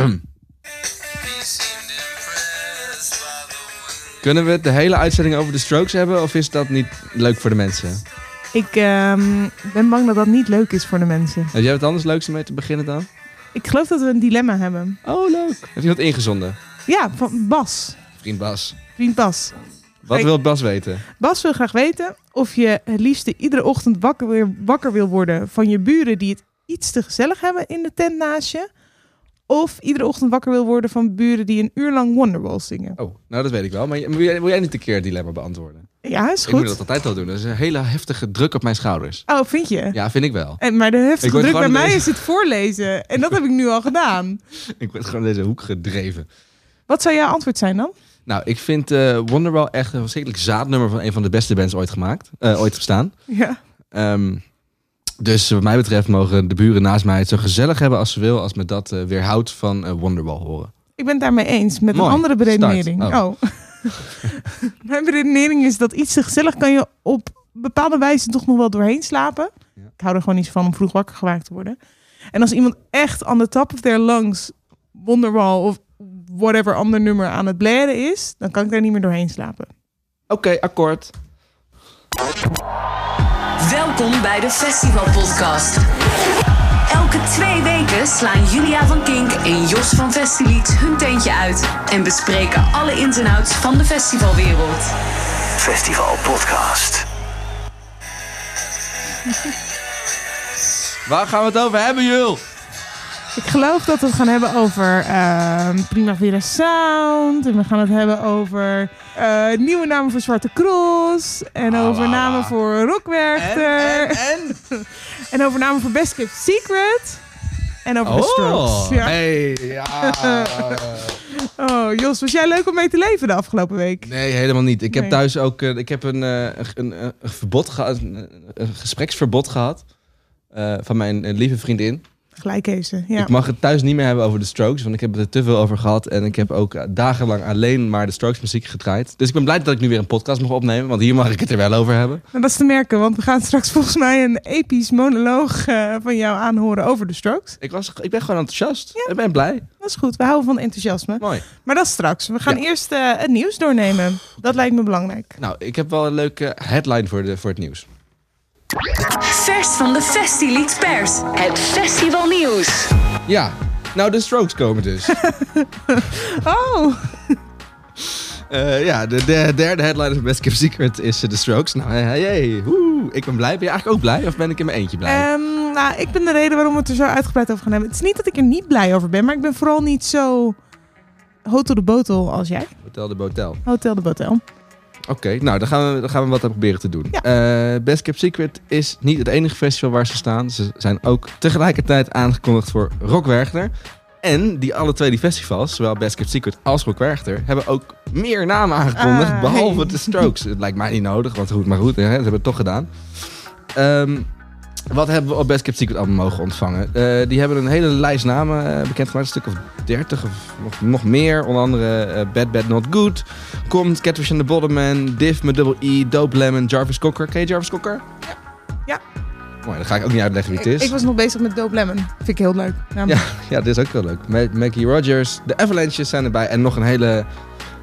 Kunnen we het de hele uitzending over de Strokes hebben? Of is dat niet leuk voor de mensen? Ik ehm, ben bang dat dat niet leuk is voor de mensen. Heb jij wat anders leuks om mee te beginnen dan? Ik geloof dat we een dilemma hebben. Oh, leuk. Heb je wat ingezonden? Ja, van Bas. Vriend Bas. Vriend Bas. Wat wil Bas weten? Bas wil graag weten of je het liefste iedere ochtend wakker, wakker wil worden van je buren die het iets te gezellig hebben in de tent naast je. Of iedere ochtend wakker wil worden van buren die een uur lang Wonderwall zingen. Oh, nou dat weet ik wel. Maar wil jij, wil jij niet een keer het dilemma beantwoorden? Ja, is Ik moet goed. dat altijd al doen. Dat is een hele heftige druk op mijn schouders. Oh, vind je? Ja, vind ik wel. En, maar de heftige druk bij mij deze- is het voorlezen. En dat heb ik nu al gedaan. Ik word gewoon deze hoek gedreven. Wat zou jouw antwoord zijn dan? Nou, ik vind eh Wonderwall echt een verschrikkelijk zaadnummer van een van de beste bands ooit gemaakt. eh, ooit bestaan. Ja. Ehm, dus wat mij betreft mogen de buren naast mij het zo gezellig hebben als ze wil, als me dat eh, weerhoudt van eh, Wonderwall horen. Ik ben het daarmee eens met Mooi. een andere beredenering. Start. Oh. Mijn beredenering is dat iets te gezellig kan je op bepaalde wijze toch nog wel doorheen slapen. Ja. Ik hou er gewoon niet van om vroeg wakker gemaakt te worden. En als iemand echt on the top of their lungs Wonderwall of whatever ander nummer aan het blaren is, dan kan ik daar niet meer doorheen slapen. Oké, akkoord. Welkom bij de Festival Podcast. Elke twee weken slaan Julia van Kink en Jos van Festilied hun tentje uit en bespreken alle ins en outs van de festivalwereld. Festival Podcast. Waar gaan we het over hebben, Jul? Ik geloof dat we het gaan hebben over ehm Primavera Sound. En we gaan het hebben over eh, nieuwe namen voor Zwarte Cross. En Ah, over namen voor Rockwerchter. en? En over namen voor Best Kept Secret. En over de Strokes. Ja. Oh, hey, ja. Oh, Jos, was jij leuk om mee te leven de afgelopen week? Nee, helemaal niet. Ik heb Nee. thuis ook eh, ik heb een, eh, een, een, een verbod gehad, een, gespreksverbod gehad eh, van mijn lieve vriendin. Gelijk heeft ze, ja. Ik mag het thuis niet meer hebben over de Strokes, want ik heb het er te veel over gehad. En ik heb ook eh, dagenlang alleen maar de Strokes muziek gedraaid. Dus ik ben blij dat ik nu weer een podcast mag opnemen, want hier mag ik het er wel over hebben. Nou, dat is te merken, want we gaan straks volgens mij een episch monoloog eh, van jou aanhoren over de Strokes. Ik, was, ik ben gewoon enthousiast. Ik ben blij. Dat is goed, we houden van enthousiasme. Mooi. Maar dat straks. We gaan Ja. eerst eh, het nieuws doornemen. Dat lijkt me belangrijk. Nou, ik heb wel een leuke headline voor, de, voor het nieuws. Vers van de Festilied Pers. Het festivalnieuws. Ja, nou de Strokes komen dus. Oh, Eh, ja, de, de derde headline van Best Kept Secret is eh, de Strokes. Nou, hey, hey, hey, woe, ik ben blij. Ben je eigenlijk ook blij of ben ik in mijn eentje blij? Ehm, nou, ik ben de reden waarom we het er zo uitgebreid over gaan hebben. Het is niet dat ik er niet blij over ben, maar ik ben vooral niet zo hotel de botel als jij. Hotel de Botel. Hotel de botel. Oké, nou dan gaan, we, dan gaan we wat aan proberen te doen. Ja. Eh, Best Kept Secret is niet het enige festival waar ze staan. Ze zijn ook tegelijkertijd aangekondigd voor Rock Werchter. En die alle twee die festivals, zowel Best Kept Secret als Rock Werchter, hebben ook meer namen aangekondigd, Ah, behalve hey. de Strokes. het lijkt mij niet nodig, want goed, maar goed, hè, ze hebben het toch gedaan. Ehm, wat hebben we op Best Kept Secret allemaal mogen ontvangen? Eh, die hebben een hele lijst namen eh, bekendgemaakt, een stuk of 30 of nog, nog meer. Onder andere eh, Bad Bad Not Good, Komt, Catfish and the Bottom Div met double E, Dope Lemon, Jarvis Cocker. Ken je Jarvis Cocker? Ja. Mooi, dan ga ik ook niet uitleggen wie het is. ik was nog bezig met Dope Lemon. Vind ik heel leuk. Nou, Ja, ja, dit is ook heel leuk. Maggie Rogers, de Avalanches zijn erbij en nog een hele,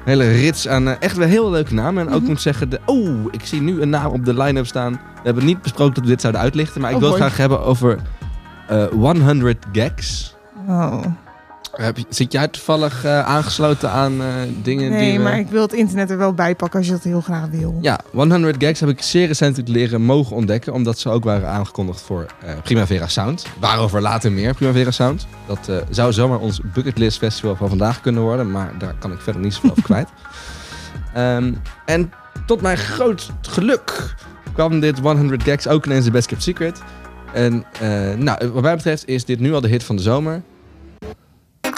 hele rits aan eh, echt wel heel leuke namen. En ook Mhm. moet zeggen, de, oh, ik zie nu een naam op de line-up staan. We hebben niet besproken dat we dit zouden uitlichten, maar ik Oh, wil het graag hebben over eh 100 Gags. Oh. Heb zit jij toevallig eh, aangesloten aan eh, dingen die... Nee, we- maar ik wil het internet er wel bij pakken als je dat heel graag wil. Ja, 100 Gags heb ik zeer recentelijk leren mogen ontdekken. Omdat ze ook waren aangekondigd voor eh, Primavera Sound. Waarover later meer Primavera Sound. Dat zou zomaar ons bucketlist festival van vandaag kunnen worden. Maar daar kan ik verder niet zoveel over kwijt. Ehm, en tot mijn groot geluk kwam dit 100 Gags ook ineens de Best Kept Secret. En nou, wat mij betreft is dit nu al de hit van de zomer.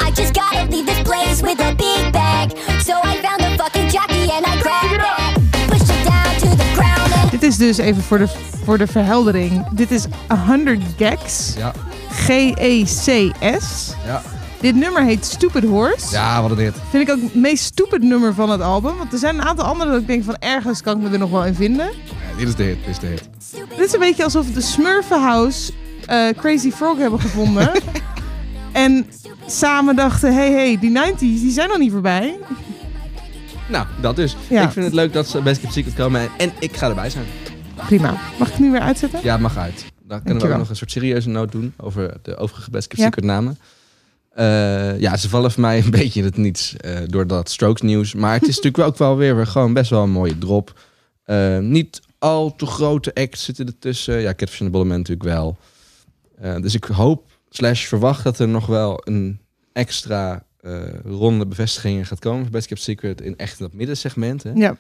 I just gotta leave this place with a big bag. So I found a fucking jockey and I grabbed it. Pushed it down to the ground and Dit is dus even voor de, voor de verheldering. Dit is 100 Gags. Ja, G-E-C-S. ja. Dit nummer heet Stupid Horse. ja wat een hit. Vind ik ook het meest stupid nummer van het album. Want er zijn een aantal andere dat ik denk van ergens kan ik me er nog wel in vinden. Ja, dit is de hit, dit is de hit. Dit is een beetje alsof de Smurfenhouse eh, Crazy Frog hebben gevonden. En samen dachten, hey, hey, die 90s, die zijn nog niet voorbij. Nou, dat dus. Ja. Ik vind het leuk dat ze Best Kept Secret komen en, en ik ga erbij zijn. Prima. Mag ik het nu weer uitzetten? Ja, mag uit. Dan kunnen we ook nog een soort serieuze noot doen over de overige Best Kept Ja. Secret namen. Eh, ja, ze vallen voor mij een beetje in het niets eh, door dat Strokes nieuws. Maar het is natuurlijk ook wel weer, weer gewoon best wel een mooie drop. Eh, niet al te grote acts zitten ertussen. Ja, Catfish and the Bullet natuurlijk wel. Dus ik hoop, slash verwacht dat er nog wel een extra eh, ronde bevestigingen gaat komen Best Kept Secret in echt dat middensegment. Hè? Ja.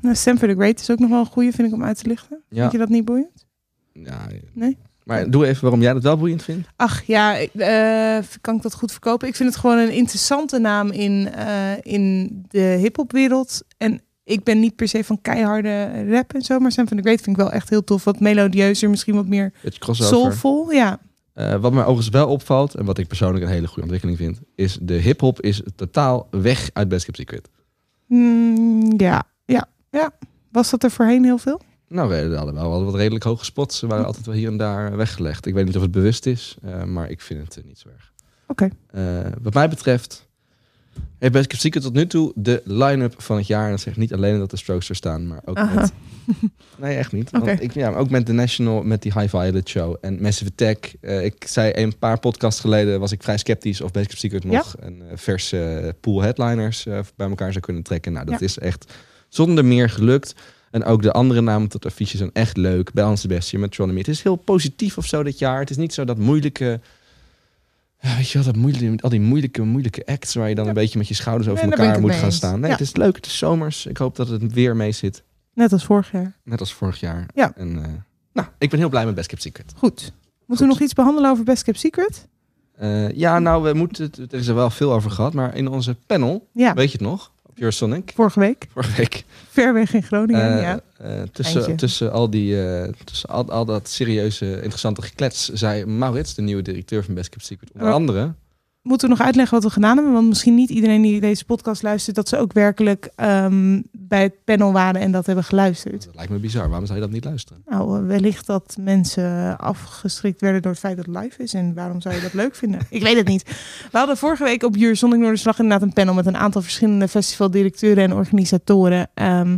Nou, Stanford the Great is ook nog wel een goede, vind ik, om uit te lichten. Ja. Vind je dat niet boeiend? Ja, Nee? Maar doe even waarom jij dat wel boeiend vindt. Ach ja, ik- eh, kan ik dat goed verkopen? Ik vind het gewoon een interessante naam in, eh, in de hip-hopwereld. En ik ben niet per se van keiharde rap en zo, maar Sam van the Great vind ik wel echt heel tof. Wat melodieuzer, misschien wat meer soulful. Ja, Eh, wat mij overigens wel opvalt, en wat ik persoonlijk een hele goede ontwikkeling vind, is de hip-hop is totaal weg uit Best Kept Secret. Mm, ja, ja, ja. Was dat er voorheen heel veel? Nou, we hadden wel wat redelijk hoge spots. Ze waren altijd wel hier en daar weggelegd. Ik weet niet of het bewust is, eh, maar ik vind het niet zo erg. Oké. Eh, wat mij betreft heeft Best Kept Secret tot nu toe de line-up van het jaar. En dat zegt niet alleen dat de Strokes er staan, maar ook Aha. met... Nee, echt niet. Want ik, ja, ook met The National, met die High Violet Show en Massive Attack. Eh, ik zei een paar podcasts geleden, was ik vrij sceptisch of Best Kept Secret nog een eh, verse eh, pool headliners bij elkaar zou kunnen trekken. Nou, dat Ja. is echt zonder meer gelukt. En ook de andere namen tot affiche zijn echt leuk. Balance Sebastian, Metronomy. Het is heel positief of zo dit jaar. Het is niet zo dat moeilijke... Ja, weet je wel, dat moeilijke, al die moeilijke, moeilijke acts... waar je dan een beetje met je schouders over Nee, elkaar moet gaan eens. staan. Nee, Ja. het is leuk. Het is zomers. Ik hoop dat het weer mee zit. Net als vorig jaar. Net als vorig jaar. Ja. En, eh, nou, ik ben heel blij met Best Kept Secret. Goed. Moeten we nog iets behandelen over Best Kept Secret? Eh, ja, nou, we moeten er is er wel veel over gehad, maar in onze panel, Ja, weet je het nog? Your Sonic, vorige week. vorige week. Ver weg in Groningen, eh, ja. eh, tussen, Eindje. tussen al die, eh, tussen al, al dat serieuze, interessante geklets, zei Maurits, de nieuwe directeur van Best Kept Secret, onder Ja. andere. Moeten we nog uitleggen wat we gedaan hebben? Want misschien niet iedereen die deze podcast luistert... dat ze ook werkelijk ehm, bij het panel waren en dat hebben geluisterd. Dat lijkt me bizar. Waarom zou je dat niet luisteren? Nou, eh, wellicht dat mensen afgeschrikt werden door het feit dat het live is. En waarom zou je dat leuk vinden? Ik weet het niet. We hadden vorige week op Jur Zondag Noorderslag inderdaad een panel met een aantal verschillende festivaldirecteuren en organisatoren. Ehm,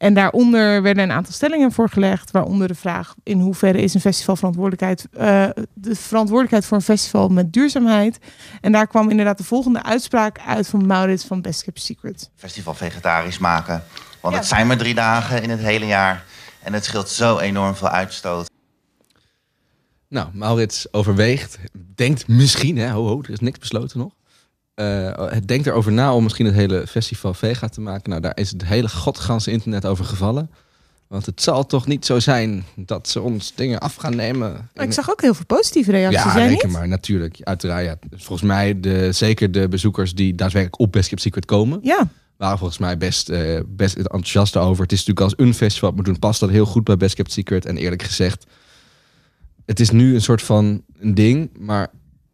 en daaronder werden een aantal stellingen voorgelegd, waaronder de vraag in hoeverre is een festival verantwoordelijkheid, eh, de verantwoordelijkheid voor een festival met duurzaamheid. En daar kwam inderdaad de volgende uitspraak uit van Maurits van Best Kept Secret. festival vegetarisch maken. Want Ja. het zijn maar drie dagen in het hele jaar. En het scheelt zo enorm veel uitstoot. Nou, Maurits overweegt, denkt misschien, hè, ho, ho, er is niks besloten nog. Eh, het denkt erover na om misschien het hele festival vega te maken. Nou, daar is het hele godganse internet over gevallen. Want het zal toch niet zo zijn dat ze ons dingen af gaan nemen. Maar ik zag ook heel veel positieve reacties. ja, niet? maar, natuurlijk. Uiteraard, ja. Volgens mij, de, zeker de bezoekers die daadwerkelijk op Best Kept Secret komen... Ja, waren volgens mij best, eh, best enthousiast over. Het is natuurlijk als een festival moet doen, past dat heel goed bij Best Kept Secret. En eerlijk gezegd, het is nu een soort van een ding, maar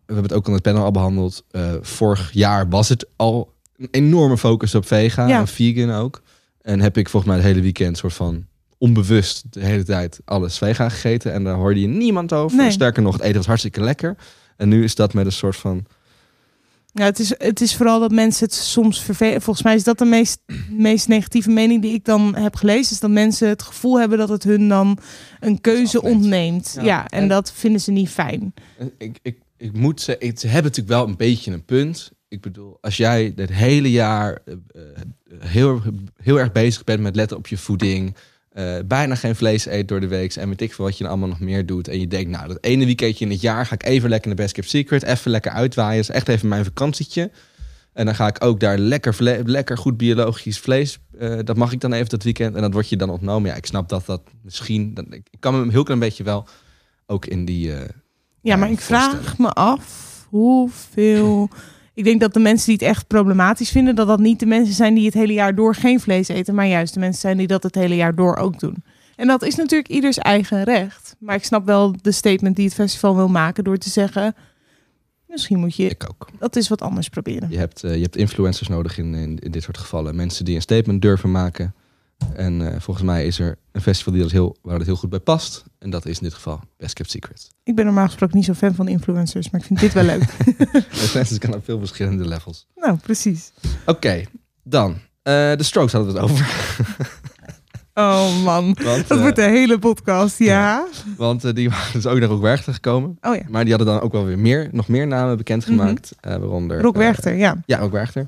we hebben het ook aan het panel al behandeld. Eh, vorig jaar was het al een enorme focus op vega Ja. en vegan ook. En heb ik volgens mij het hele weekend soort van onbewust de hele tijd alles vega gegeten. En daar hoorde je niemand over. Nee. Sterker nog, het eten was hartstikke lekker. En nu is dat met een soort van... Ja, het is, het is vooral dat mensen het soms vervelen. Volgens mij is dat de meest, meest negatieve mening die ik dan heb gelezen. Is dat mensen het gevoel hebben dat het hun dan een keuze ontneemt. Ja, Ja. en, En- dat vinden ze niet fijn. Ik, ik, ik moet ze, ze hebben natuurlijk wel een beetje een punt. Ik bedoel, als jij het hele jaar eh, eh, heel, heel erg bezig bent met letten op je voeding, eh, bijna geen vlees eet door de week en weet ik veel wat je dan allemaal nog meer doet. En je denkt, nou, dat ene weekendje in het jaar ga ik even lekker naar Best Kept Secret, even lekker uitwaaien. is echt even mijn vakantietje. En dan ga ik ook daar lekker, lekker goed biologisch vlees. dat mag ik dan even dat weekend. En dat wordt je dan ontnomen. Ja, ik snap dat dat misschien. Ik kan me een heel klein beetje wel ook in die. Ja, maar ik vraag me af hoeveel. Ik denk dat de mensen die het echt problematisch vinden, dat dat niet de mensen zijn die het hele jaar door geen vlees eten, maar juist de mensen zijn die dat het hele jaar door ook doen. En dat is natuurlijk ieders eigen recht. Maar ik snap wel de statement die het festival wil maken door te zeggen: misschien moet je Ik ook. dat is wat anders proberen. Je hebt, eh, je hebt influencers nodig in, in, in dit soort gevallen. Mensen die een statement durven maken. En eh, volgens mij is er een festival die dat heel, waar dat heel goed bij past. En dat is in dit geval Best Kept Secret. Ik ben normaal gesproken niet zo fan van influencers, maar ik vind dit wel leuk. Influencers kan op veel verschillende levels. nou, precies. Oké, dan. Eh, de Strokes hadden we het over. Oh man, Want, dat eh, wordt de hele podcast, ja. want eh, die waren dus ook naar Rock Werchter gekomen. Oh ja, Maar die hadden dan ook wel weer meer, nog meer namen bekendgemaakt. eh waaronder... Eh, Werchter, ja. Ja, ook Werchter.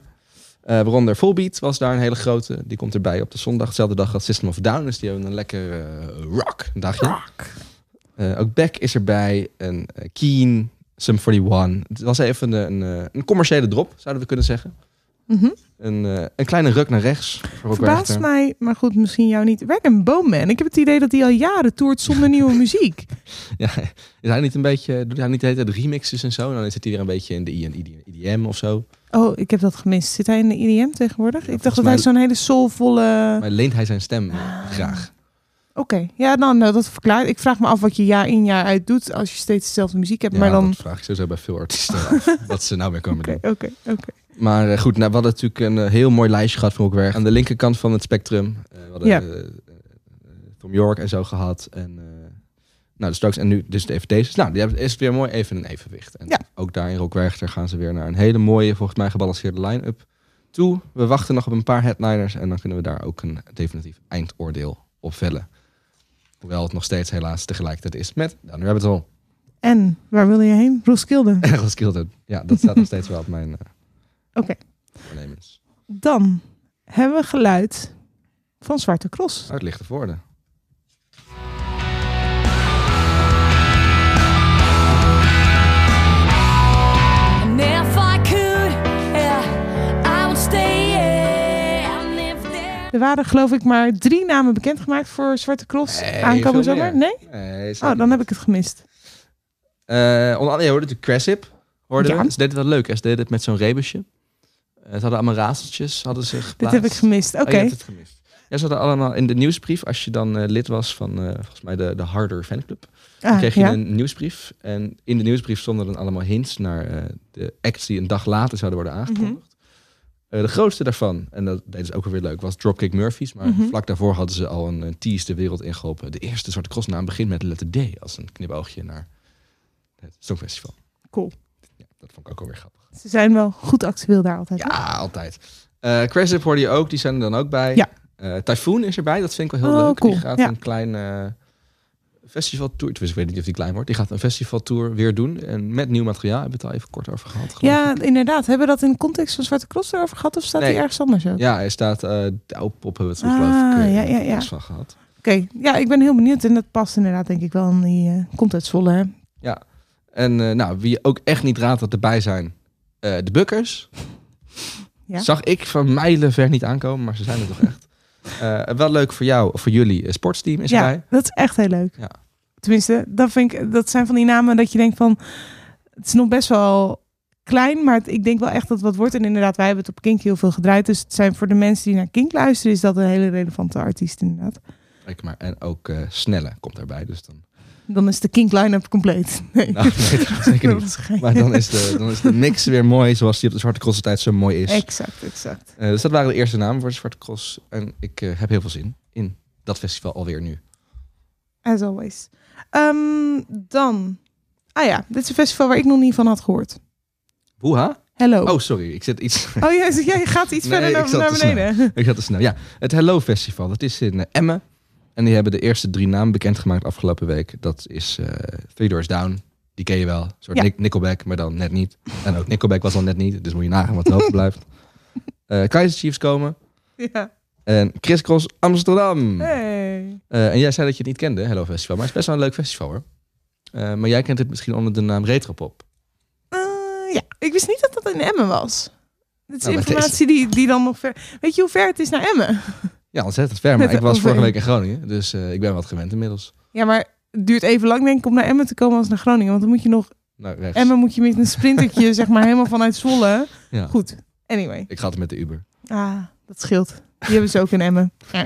Eh waaronder Volbeat was daar een hele grote. Die komt erbij op de zondag. Dezelfde dag als System of Down. Dus die hebben een lekker eh, rock dagje. Eh, ook Beck is erbij. En Keen, Sum 41. Het was even een, een, een commerciële drop, zouden we kunnen zeggen. Mhm. Een, eh, een kleine ruk naar rechts. Verbaast mij, maar goed, misschien jou niet. Werk een Boomman. Ik heb het idee dat hij al jaren toert zonder nieuwe muziek. Ja, is hij niet een beetje... Doet hij niet de hele tijd remixes en zo? Dan zit hij weer een beetje in de IDM of zo. Oh, ik heb dat gemist. Zit hij in de IDM tegenwoordig? Ja, ik dacht dat mij- hij zo'n hele soulvolle... Maar leent hij zijn stem eh, graag. Oké, ja, dan nou, dat verklaart. Ik vraag me af wat je jaar in jaar uit doet als je steeds dezelfde muziek hebt. Ja, maar dan... dat vraag ik sowieso bij veel artiesten af. wat ze nou weer komen doen. Oké, oké, oké. Maar eh, goed, nou, we hadden natuurlijk een eh, heel mooi lijstje gehad van Rockwerk. Aan de linkerkant van het spectrum. eh, we hadden Ja. eh, eh, Tom York en zo gehad. En eh, nou, de Strokes en nu dus de FD's. Nou, die hebben, is weer mooi even een evenwicht. En Ja. ook daar in Rockwerchter gaan ze weer naar een hele mooie, volgens mij gebalanceerde line-up toe. We wachten nog op een paar headliners en dan kunnen we daar ook een definitief eindoordeel op vellen. Hoewel het nog steeds helaas tegelijkertijd is met Down the Rabbit Hole. En, waar wilde je heen? Roskilde. Roskilde. Ja, dat staat nog steeds wel op mijn eh, Oké. voornemens. Dan hebben we geluid van Zwarte Cross. Uit lichte voorden. Er waren geloof ik maar drie namen bekendgemaakt voor Zwarte Cross Nee, aankomende zomer. Nee? Nee, Oh, dan heb ik het gemist. Uh, onder andere, je hoorde natuurlijk Cressip. Hoorden Ja. Ze deden wel leuk. hè. Ze deden het met zo'n rebusje. Eh, ze hadden allemaal razeltjes. Hadden ze Dit geplaatst. heb ik gemist. Oké. Oh, je hebt het gemist. Ja, ze hadden allemaal in de nieuwsbrief. Als je dan eh, lid was van volgens mij de, de Harder fanclub. Dan Ah, kreeg je ja. een nieuwsbrief. En in de nieuwsbrief stonden dan allemaal hints naar de acts die een dag later zouden worden aangekondigd. Mhm. Eh, de grootste daarvan, en dat deden ze ook weer leuk, was Dropkick Murphys. Maar Mhm. vlak daarvoor hadden ze al een, een tease de wereld ingeholpen. De eerste Zwarte Crossnaam begint met de letter D. Als een knipoogje naar het Songfestival. Cool. Ja, dat vond ik ook alweer grappig. Ze zijn wel goed actueel daar altijd. hè? Ja, altijd. Eh Craship hoorde je ook, die zijn er dan ook bij. Ja. Eh, Typhoon is erbij, dat vind ik wel heel Oh, leuk. cool. Die gaat Ja. een klein festivaltour, tenminste ik weet niet of die klein wordt. Die gaat een festivaltour weer doen. En met nieuw materiaal, hebben we het al even kort over gehad. Ja, ik. inderdaad. Hebben we dat in de context van Zwarte Cross erover gehad? Of staat Nee. die ergens anders ook? Ja, hij staat, eh Douwpop hebben we het Ah, geloof ik eh, ja, ja, ja. van gehad. Oké, ja, ik ben heel benieuwd. En dat past inderdaad denk ik wel in die eh contextvolle. Hè? Ja. En nou, wie ook echt niet raadt dat erbij zijn, de Bukkers. Ja. Zag ik van mijlen ver niet aankomen, maar ze zijn er toch echt. Eh, wel leuk voor jou, of voor jullie, eh, sportsteam is ja, erbij. dat is echt heel leuk. Ja. Tenminste, dat, vind ik, dat zijn van die namen dat je denkt van... Het is nog best wel klein, maar het- ik denk wel echt dat het wat wordt. En inderdaad, wij hebben het op Kink heel veel gedraaid. Dus het zijn voor de mensen die naar Kink luisteren... is dat een hele relevante artiest inderdaad. Kijk maar. En ook eh, Snelle komt erbij, dus dan... Dan is de Kink line-up compleet. Nee, Nou, nee, zeker niet. Maar dan is, de, dan is de mix weer mooi, zoals die op de Zwarte Cross tijd zo mooi is. Exact, exact. Eh, dus dat waren de eerste namen voor de Zwarte Cross. En ik eh, heb heel veel zin in dat festival alweer nu. As always. Ehm, dan... Ah ja, dit is een festival waar ik nog niet van had gehoord. Hoeha? Hello. Oh, sorry. Ik zit iets... Oh, jij, jij gaat iets Nee, verder naar, zat naar snel. beneden. Ik had te snel. Ja, het Hello Festival. Dat is in eh, Emmen. En die hebben de eerste drie namen bekendgemaakt afgelopen week. Dat is eh Three Doors Down. Die ken je wel. Een soort Ja. Nickelback, maar dan net niet. En ook Nickelback was al net niet. Dus moet je nagaan wat er overblijft. Eh Kaiser Chiefs komen. Ja. En Chris Cross Amsterdam. Hey. Eh, en jij zei dat je het niet kende, Hello Festival. Maar het is best wel een leuk festival hoor. Maar jij kent het misschien onder de naam Retropop. Ja, ik wist niet dat dat in Emmen was. Dit is Nou, het informatie die, die dan nog ver... Weet je hoe ver het is naar Emmen? Ja, ontzettend ver. Maar Met ik was over- vorige week in Groningen. Dus eh, ik ben wat gewend inmiddels. Ja, maar het duurt even lang denk ik om naar Emmen te komen als naar Groningen. Want dan moet je nog... Nou, rechts. Emmen moet je met een sprintertje zeg maar helemaal vanuit Zwolle. Ja. Goed, anyway. Ik ga het met de Uber. Ah, dat scheelt. Die hebben ze ook in Emmen.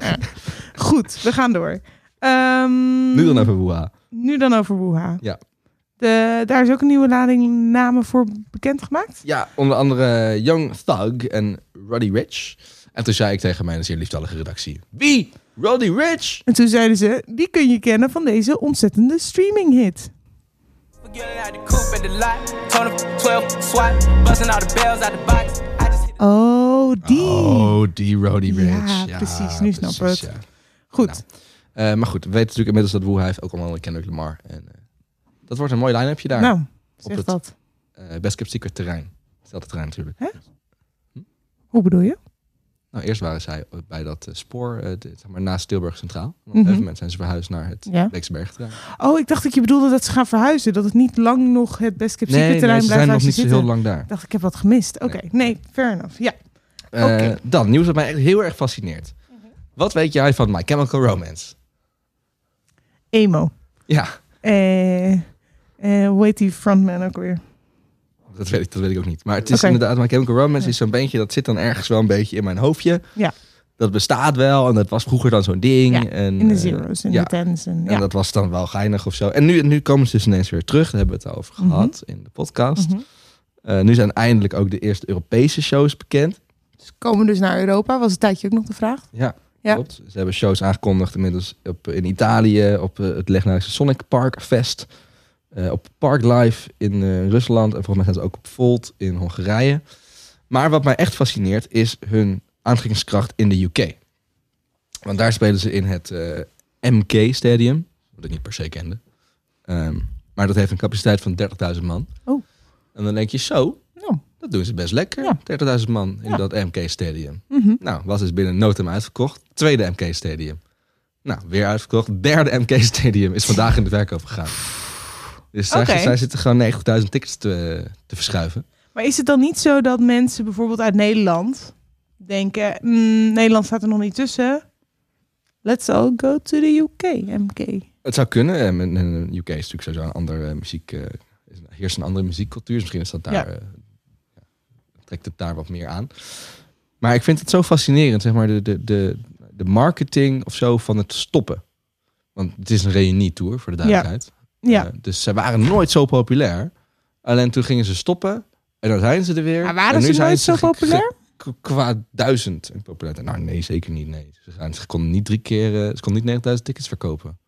Goed, we gaan door. Ehm, Nu dan even Woeha. Nu dan over Wuha. Ja. De, daar is ook een nieuwe lading namen voor bekendgemaakt. Ja, onder andere Young Thug en Ruddy Rich. En toen zei ik tegen mijn zeer liefdallige redactie... Wie? Roddy Rich? En toen zeiden ze, die kun je kennen van deze ontzettende streaming hit. Forgetting out the coupe at the lot. Told him 12 swat. Busting all the bells out the box. I just hit Oh, die. Oh, die Roddy Ja, Rich. precies, nu snap ik het. ja. Goed. Nou, Eh, maar goed, we weten natuurlijk inmiddels dat Woe hij heeft ook allemaal een Kendrick Lamar. En, eh, dat wordt een mooi line-upje daar. nou, op zeg het- dat. Eh, Best Kept Secret terrein. Hetzelfde terrein natuurlijk. Hè? Hoe bedoel je? Nou, eerst waren zij bij dat eh, spoor, eh, de- zeg maar naast Tilburg Centraal. Op een Mhm. gegeven moment zijn ze verhuisd naar het Ja. Oh, ik dacht dat je bedoelde dat ze gaan verhuizen. Dat het niet lang nog het Best Kept Nee, nee, terrein ze blijft zijn waar nog ze niet zo zitten. heel lang daar. Ik dacht, ik heb wat gemist. Oké, nee, fair enough. Ja. Eh. Dan, nieuws dat mij echt heel erg fascineert. Wat weet jij van My Chemical Romance? Emo. Ja, hoe heet die frontman ook weer? Dat weet ik, dat weet ik ook niet. Maar het is inderdaad, My Chemical Romance Ja. is zo'n beentje, dat zit dan ergens wel een beetje in mijn hoofdje. Ja. Dat bestaat wel en dat was vroeger dan zo'n ding. Ja, en, In de eh, zeros, in ja. de tens. En, dat was dan wel geinig of zo. En nu, nu komen ze dus ineens weer terug. Daar hebben we het over Mhm. gehad in de podcast. Mhm. Eh, nu zijn eindelijk ook de eerste Europese shows bekend. Ze komen dus naar Europa. Was een tijdje ook nog de vraag. Ja, Ja. klopt. Ze hebben shows aangekondigd inmiddels op, in Italië, op eh, het legendarische Sonic Park Fest. Eh, op Park Life in eh, Rusland. En volgens mij zijn ze ook op Volt in Hongarije. Maar wat mij echt fascineert is hun aantrekkingskracht in de UK. Want daar spelen ze in het eh, MK Stadium. Wat ik niet per se kende. Ehm, maar dat heeft een capaciteit van 30.000 man. Oh. En dan denk je zo, Nou, dat doen ze best lekker. Ja. 30.000 man in Ja. dat MK Stadium. mhm. Nou, was dus binnen no time uitverkocht. Tweede MK Stadium. Nou, weer uitverkocht. Derde MK Stadium is vandaag in de verkoop gegaan. Dus zij, zitten gewoon 90.000 tickets te, te verschuiven. Maar is het dan niet zo dat mensen bijvoorbeeld uit Nederland denken... "Mm, Nederland staat er nog niet tussen. Let's all go to the UK, MK. Het zou kunnen. En in de UK is natuurlijk sowieso een andere muziek. eh is- heerst een andere muziekcultuur. Dus misschien is dat daar. Ja. eh, ja, trekt het daar wat meer aan. Maar ik vind het zo fascinerend, zeg maar, de, de, de, de marketing of zo van het stoppen. Want het is een reunietour, voor de duidelijkheid. Ja. Eh, dus ze waren nooit zo populair. Alleen toen gingen ze stoppen. En dan zijn ze er weer. Maar en waren nu ze zijn nooit zo populair? Qua duizend in populariteit. Nou, nee, zeker niet. Nee. Ze, gaan, ze konden niet drie keer. eh, ze konden niet 9000 tickets verkopen.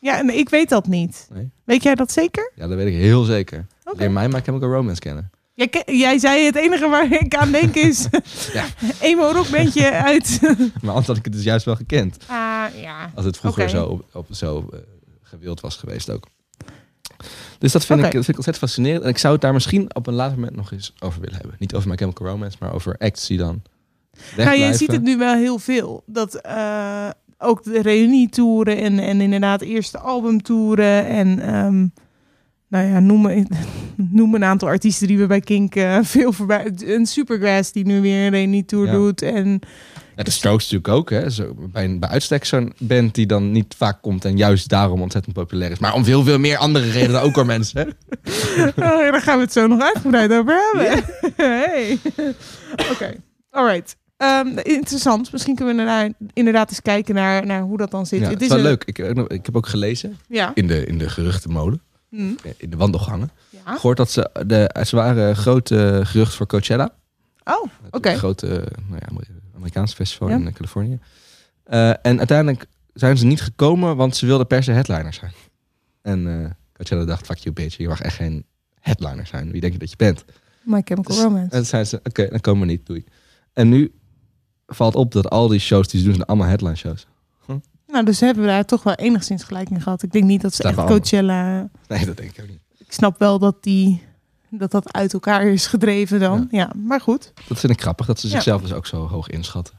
Ja, maar ik weet dat niet. Nee. Weet jij dat zeker? Ja, dat weet ik heel zeker. Oké. Leer mij My Chemical Romance kennen. Jij, jij zei het enige waar ik aan denk is... Ja. emo rockbandje uit... Maar anders had ik het dus juist wel gekend. Ah, ja. Als het vroeger zo, op, op, zo eh, gewild was geweest ook. Dus dat vind, ik, dat vind ik ontzettend fascinerend. En ik zou het daar misschien op een later moment nog eens over willen hebben. Niet over My Chemical Romance, maar over acts die dan Nou, je ziet het nu wel heel veel. Dat eh, ook de reunietoeren en, en inderdaad eerste albumtoeren en ehm, nou ja, noem, een- noem een aantal artiesten die we bij Kink eh, veel voorbij... Een Supergrass die nu weer een reunietour Ja. doet en Ja, de Strokes natuurlijk ook. Hè. Zo, bij, een- bij uitstek zo'n band die dan niet vaak komt en juist daarom ontzettend populair is. Maar om veel, veel meer andere redenen ook hoor mensen. Oh, ja, daar gaan we het zo nog uitgebreid over hebben. hey. Oké, alright. Ehm, interessant. Misschien kunnen we daar inderdaad eens kijken naar, naar hoe dat dan zit. Ja, het is wel een- leuk. Ik, eh, ik heb ook gelezen Ja. in de, in de geruchtenmolen, Hm. in de wandelgangen. ja. Gehoord dat ze, de, ze waren grote gerucht voor Coachella. Oh, oké. Het grote nou ja, Amer- Amerikaanse festival Ja. in eh, Californië. Eh, en uiteindelijk zijn ze niet gekomen, want ze wilden per se headliner zijn. En eh Coachella dacht, fuck you bitch, je mag echt geen headliner zijn. Wie denk je dat je bent? My Chemical Dus- Romance. En zeiden ze, oké, dan komen we niet, doei. En nu valt op dat al die shows die ze doen, zijn allemaal headline shows. Nou, dus hebben we daar toch wel enigszins gelijk in gehad. Ik denk niet dat ze echt. Coachella... Nee, dat denk ik ook niet. Ik snap wel dat die, dat, dat uit elkaar is gedreven dan. Ja, maar goed. Dat vind ik grappig, dat ze Ja. zichzelf dus ook zo hoog inschatten.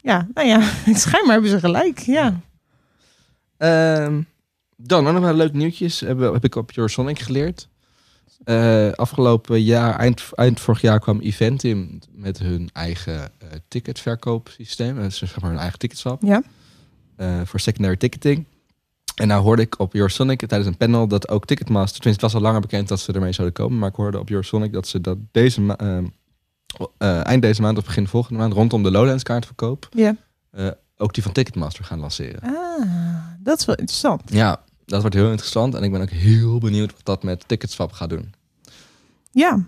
Ja, nou ja, schijnbaar hebben ze gelijk. Ja. Ehm, dan ook nog wel leuk nieuwtjes. Heb, heb ik op Your Sonic geleerd. Eh, afgelopen jaar, eind, eind vorig jaar, kwam Eventim met hun eigen eh, ticketverkoopsysteem. Dat is zeg maar hun eigen ticketswap. Ja. Eh, voor secondary ticketing. En nou hoorde ik op Your Sonic tijdens een panel dat ook Ticketmaster, tenminste het was al langer bekend dat ze ermee zouden komen, maar ik hoorde op Your Sonic dat ze dat deze ehm, eh, eind deze maand of begin volgende maand rondom de Lowlands kaartverkoop ja. eh, ook die van Ticketmaster gaan lanceren. Ah, dat is wel interessant. Ja, dat wordt heel interessant. En ik ben ook heel benieuwd wat dat met Ticketswap gaat doen. Ja,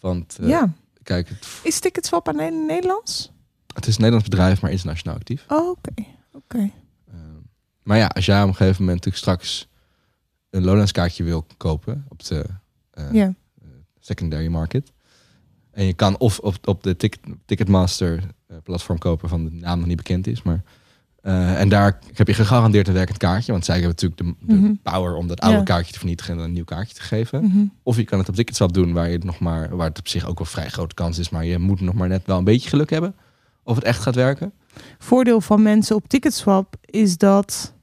Want eh, ja. kijk, het, Is Ticketswap het Nederlands? Het is een Nederlands bedrijf, maar internationaal actief. Oh, Oké, oké. Maar ja, als jij op een gegeven moment natuurlijk straks een Lowlands kaartje wil kopen op de Ja. secondary market. En je kan of op, op de ticket, Ticketmaster eh, platform kopen van de naam nog niet bekend is. Maar, en daar heb je gegarandeerd een werkend kaartje. Want zij hebben natuurlijk de, de Mhm. power om dat oude kaartje te vernietigen en een nieuw kaartje te geven. Mhm. Of je kan het op Ticketswap doen waar, je het nog maar, waar het op zich ook wel vrij grote kans is. Maar je moet nog maar net wel een beetje geluk hebben of het echt gaat werken. Voordeel van mensen op Ticketswap is dat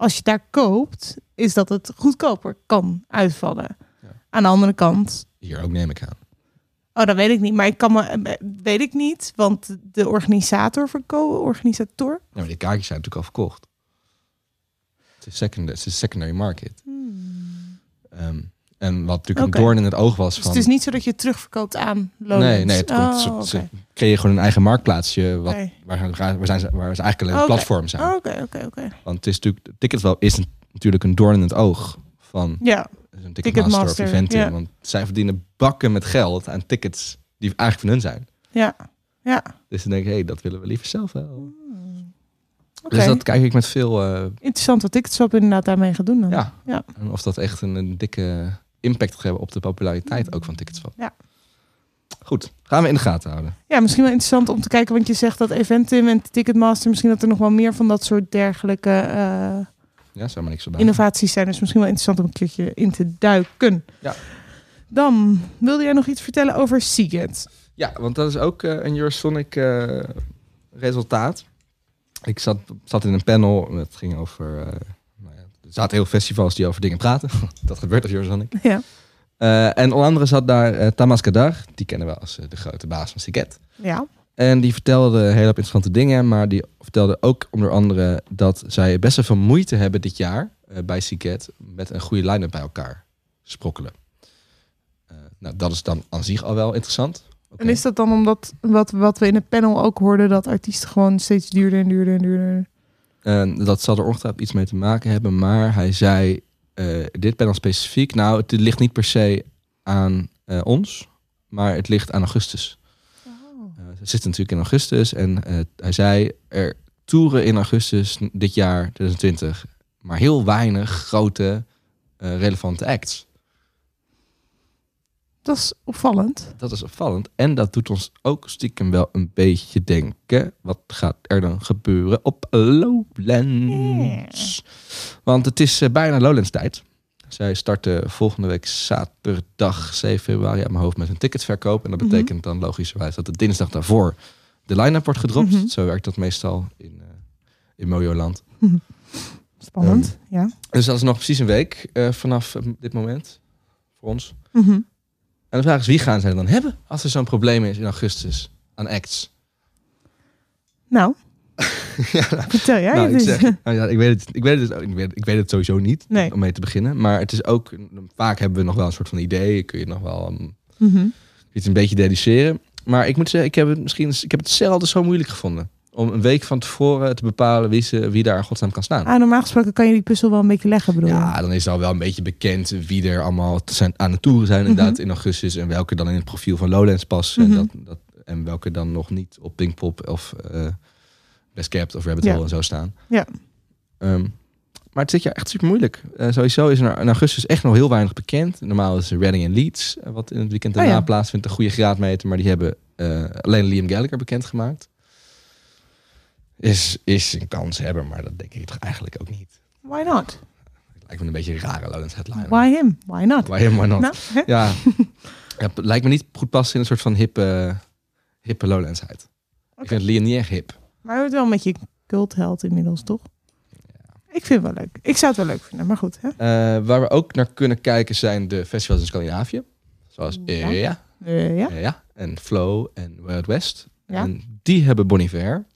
als je daar koopt, is dat het goedkoper kan uitvallen. Ja. Aan de andere kant, Hier ook neem ik aan. oh, dat weet ik niet, maar ik kan me, weet ik niet, want de organisator verkopen, organisator. Ja, maar die kaartjes zijn natuurlijk al verkocht. Het is secondary, het is secondary market. Ehm, en wat natuurlijk een doorn in het oog was Dus van... het is niet zo dat je het terugverkoopt aan nee, nee, het komt, Oh, ze, creëren gewoon een eigen marktplaatsje wat, Oké. waar, waar, zijn ze, waar ze eigenlijk alleen een platform zijn. Oh, Oké, oké, oké. Want het is natuurlijk, Ticketwell is een- natuurlijk een doorn in het oog van Ja, een Ticketmaster, of Eventim. ja. Want zij verdienen bakken met geld aan tickets die eigenlijk van hun zijn. ja, ja. Dus dan denk ik, hé, hey, dat willen we liever zelf wel. Oké. Dus dat kijk ik met veel... eh, Interessant wat Ticketswap inderdaad daarmee gaat doen dan. ja. Ja. En of dat echt een, een dikke impact gaat hebben op de populariteit ook van Ticketswap. Ja. Goed, gaan we in de gaten houden. Ja, misschien wel interessant om te kijken, want je zegt dat Eventim en Ticketmaster, misschien dat er nog wel meer van dat soort dergelijke eh, Ja, zou maar niks erbij. innovaties zijn. Dus misschien wel interessant om een keertje in te duiken. Ja. Dan wilde jij nog iets vertellen over Seagate. Ja, want dat is ook eh, een Eurosonic eh, resultaat. Ik zat, zat in een panel, het ging over... er zaten heel festivals die over dingen praten. dat gebeurt als Eurosonic. Ja. Eh, en onder andere zat daar eh Tamas Kadar, die kennen we als eh, de grote baas van Siget. Ja. En die vertelde heel hoop interessante dingen, maar die vertelde ook onder andere dat zij best wel veel moeite hebben dit jaar bij Siget met een goede line-up bij elkaar sprokkelen. Nou, dat is dan aan zich al wel interessant. En is dat dan omdat, wat, wat we in het panel ook hoorden, dat artiesten gewoon steeds duurder en duurder en duurder... En dat zal er ongetwijfeld iets mee te maken hebben. Maar hij zei, eh, dit panel specifiek, nou, het ligt niet per se aan eh, ons, maar het ligt aan augustus. Eh, ze zitten natuurlijk in augustus en hij zei, er toeren in augustus dit jaar, 2020, maar heel weinig grote relevante acts. Dat is opvallend. Dat is opvallend. En dat doet ons ook stiekem wel een beetje denken. Wat gaat er dan gebeuren op Lowlands? Want het is eh, bijna Lowlands tijd. Zij starten volgende week zaterdag 7 februari uit mijn hoofd met een ticketverkoop. En dat Mhm. betekent dan logischerwijs dat de dinsdag daarvoor de line-up wordt gedropt. Mhm. Zo werkt dat meestal in, eh in Mojoland. Spannend, Ehm, ja. Dus dat is nog precies een week eh, vanaf dit moment voor ons. Mhm. En de vraag is, wie gaan zij dan hebben als er zo'n probleem is in augustus aan acts? Nou, vertel jij nou, het ik, zeg, nou ja, ik, weet het, ik, weet het, ik, weet, ik weet het sowieso niet, Nee. om mee te beginnen. Maar het is ook, vaak hebben we nog wel een soort van idee. Kun je nog wel um, Mhm. iets een beetje deduceren. Maar ik moet zeggen, ik heb het misschien ik heb het zelden zo moeilijk gevonden. Om een week van tevoren te bepalen wie, ze, wie daar in godsnaam kan staan. Ah, normaal gesproken kan je die puzzel wel een beetje leggen, bedoel? Ja, dan is al wel een beetje bekend wie er allemaal zijn, aan de toeren zijn inderdaad in augustus. En welke dan in het profiel van Lowlands passen. Mhm. en, dat, dat, en welke dan nog niet op Pinkpop of eh Best Kept of Rabbit Ja. Hole en zo staan. Ja. Ehm, maar het zit ja echt super moeilijk. Eh, sowieso is er in augustus echt nog heel weinig bekend. Normaal is Reading en Leeds, eh, wat in het weekend Oh daarna ja. plaatsvindt, een goede graadmeter. Maar die hebben alleen Liam Gallagher bekendgemaakt. Is, is een kans hebben, maar dat denk ik toch eigenlijk ook niet. Why not? Lijkt me een beetje een rare Lowlands headliner. Why him? Why not? Why him, why not? Nou? Ja. ja, het lijkt me niet goed passen in een soort van hippe, hippe Lowlandsheid. Ik vind Liam niet echt hip. Maar je wordt wel met je cultheld inmiddels, toch? Ik vind het wel leuk. Ik zou het wel leuk vinden, maar goed. Hè? Eh, waar we ook naar kunnen kijken zijn de festivals in Scandinavië. Zoals Ja. Eh, ja? ja, en Flow en Out West. Ja. En die hebben Bon Iver.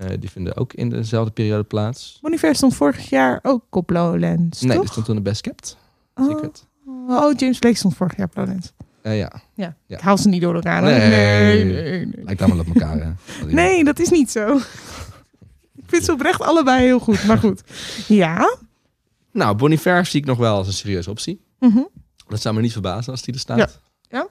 Eh, die vinden ook in dezelfde periode plaats. Bon Iver stond vorig jaar ook op Lowlands, Nee, toch? die stond toen de Best Kept. Oh. Oh, James Blake stond vorig jaar op Lowlands. Eh, ja, Ja. Ja. Ik haal ze niet door elkaar. Nee. nee, nee. nee. lijkt allemaal op elkaar. Hè? Nee, dat is niet zo. Ik vind ze oprecht allebei heel goed, maar goed. Ja? Nou, Bon Iver zie ik nog wel als een serieuze optie. Mhm. Dat zou me niet verbazen als die er staat. Ja. Ja?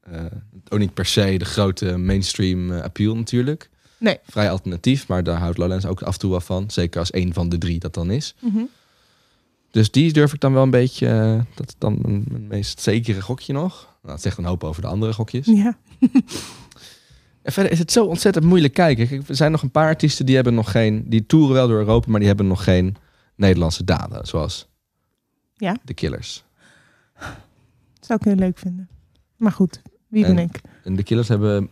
Eh, ook niet per se de grote mainstream appeal natuurlijk. Nee. Vrij alternatief, maar daar houdt Lowlands ook af en toe wel van. Zeker als een van de drie dat dan is. Mhm. Dus die durf ik dan wel een beetje... eh, dat is dan mijn, meest zekere gokje nog. Nou, dat zegt een hoop over de andere gokjes. Ja. En verder is het zo ontzettend moeilijk kijken. Kijk, er zijn nog een paar artiesten die hebben nog geen... Die toeren wel door Europa, maar die hebben nog geen Nederlandse daden. Zoals Ja. de Killers. Zou ik heel leuk vinden. Maar goed, wie ben En- ik? En de Killers hebben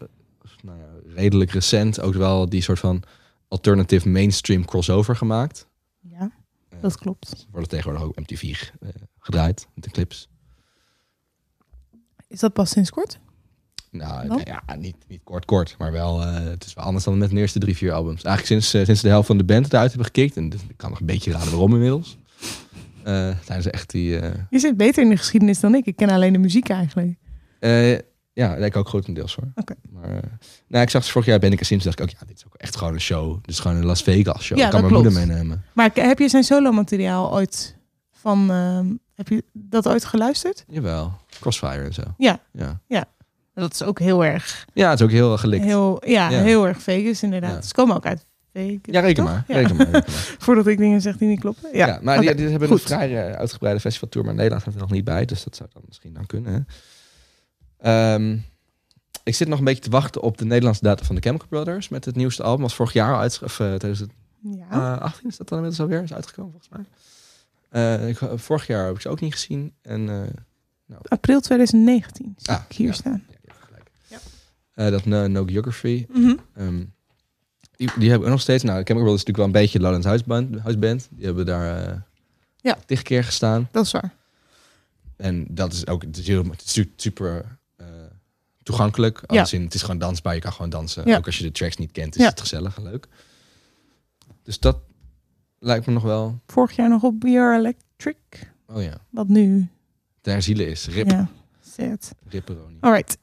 redelijk recent ook wel die soort van alternative mainstream crossover gemaakt. Ja, dat klopt. Worden tegenwoordig ook MTV eh, gedraaid met de clips. Is dat pas sinds kort? Nou ja, niet, niet kort kort, maar wel eh, het is wel anders dan met de eerste drie, vier albums. Eigenlijk sinds, eh, sinds de helft van de band eruit hebben gekikt. En dus ik kan nog een beetje raden waarom inmiddels. Eh zijn ze echt die... eh, Je zit beter in de geschiedenis dan ik. Ik ken alleen de muziek eigenlijk. Ja, dat ik ook grotendeels hoor. Oké. Maar, eh, nou, ik zag ze vorig jaar ben ik er sinds dacht ik ook, ja, dit is ook echt gewoon een show. Dit is gewoon een Las Vegas show. Ja, ik kan mijn moeder meenemen. Maar heb je zijn solo materiaal ooit van... ehm, heb je dat ooit geluisterd? Jawel, Crossfire en zo. Ja. Ja, Dat is ook heel erg... ja het is ook heel erg gelikt. Heel, ja, Ja. heel erg Vegas inderdaad. Ja. Ze komen ook uit Vegas. ja, reken maar. Ja. Reken maar, reken maar. Voordat ik dingen zeg die niet kloppen. Ja, Ja, maar die, Oké, die hebben goed. een vrij eh, uitgebreide festivaltour, maar Nederland staat er nog niet bij. Dus dat zou dan misschien dan kunnen. Hè? Ehm, ik zit nog een beetje te wachten op de Nederlandse data van de Chemical Brothers. Met het nieuwste album. Was vorig jaar uit, of uh, 2018 is dat dan inmiddels alweer. Is uitgekomen volgens mij. Eh, ik, vorig jaar heb ik ze ook niet gezien. En eh, April 2019 zie Ah, ik hier ja. staan. Eh, dat No, no Geography. Mhm. Ehm, die, die hebben we nog steeds. Nou, Chemical Brothers is natuurlijk wel een beetje Lowlands Huisband. huisband. Die hebben daar eh Ja. tig keer gestaan. Dat is waar. En dat is ook het is super eh, toegankelijk. Ja. Als in, het is gewoon dansbaar. Je kan gewoon dansen. Ja. Ook als je de tracks niet kent, is Ja. het gezellig en leuk. Dus dat lijkt me nog wel... Vorig jaar nog op Are Electric. Oh ja, Wat nu... ter ziele is. Rip, Ja, sad. Ripperoni. Alright.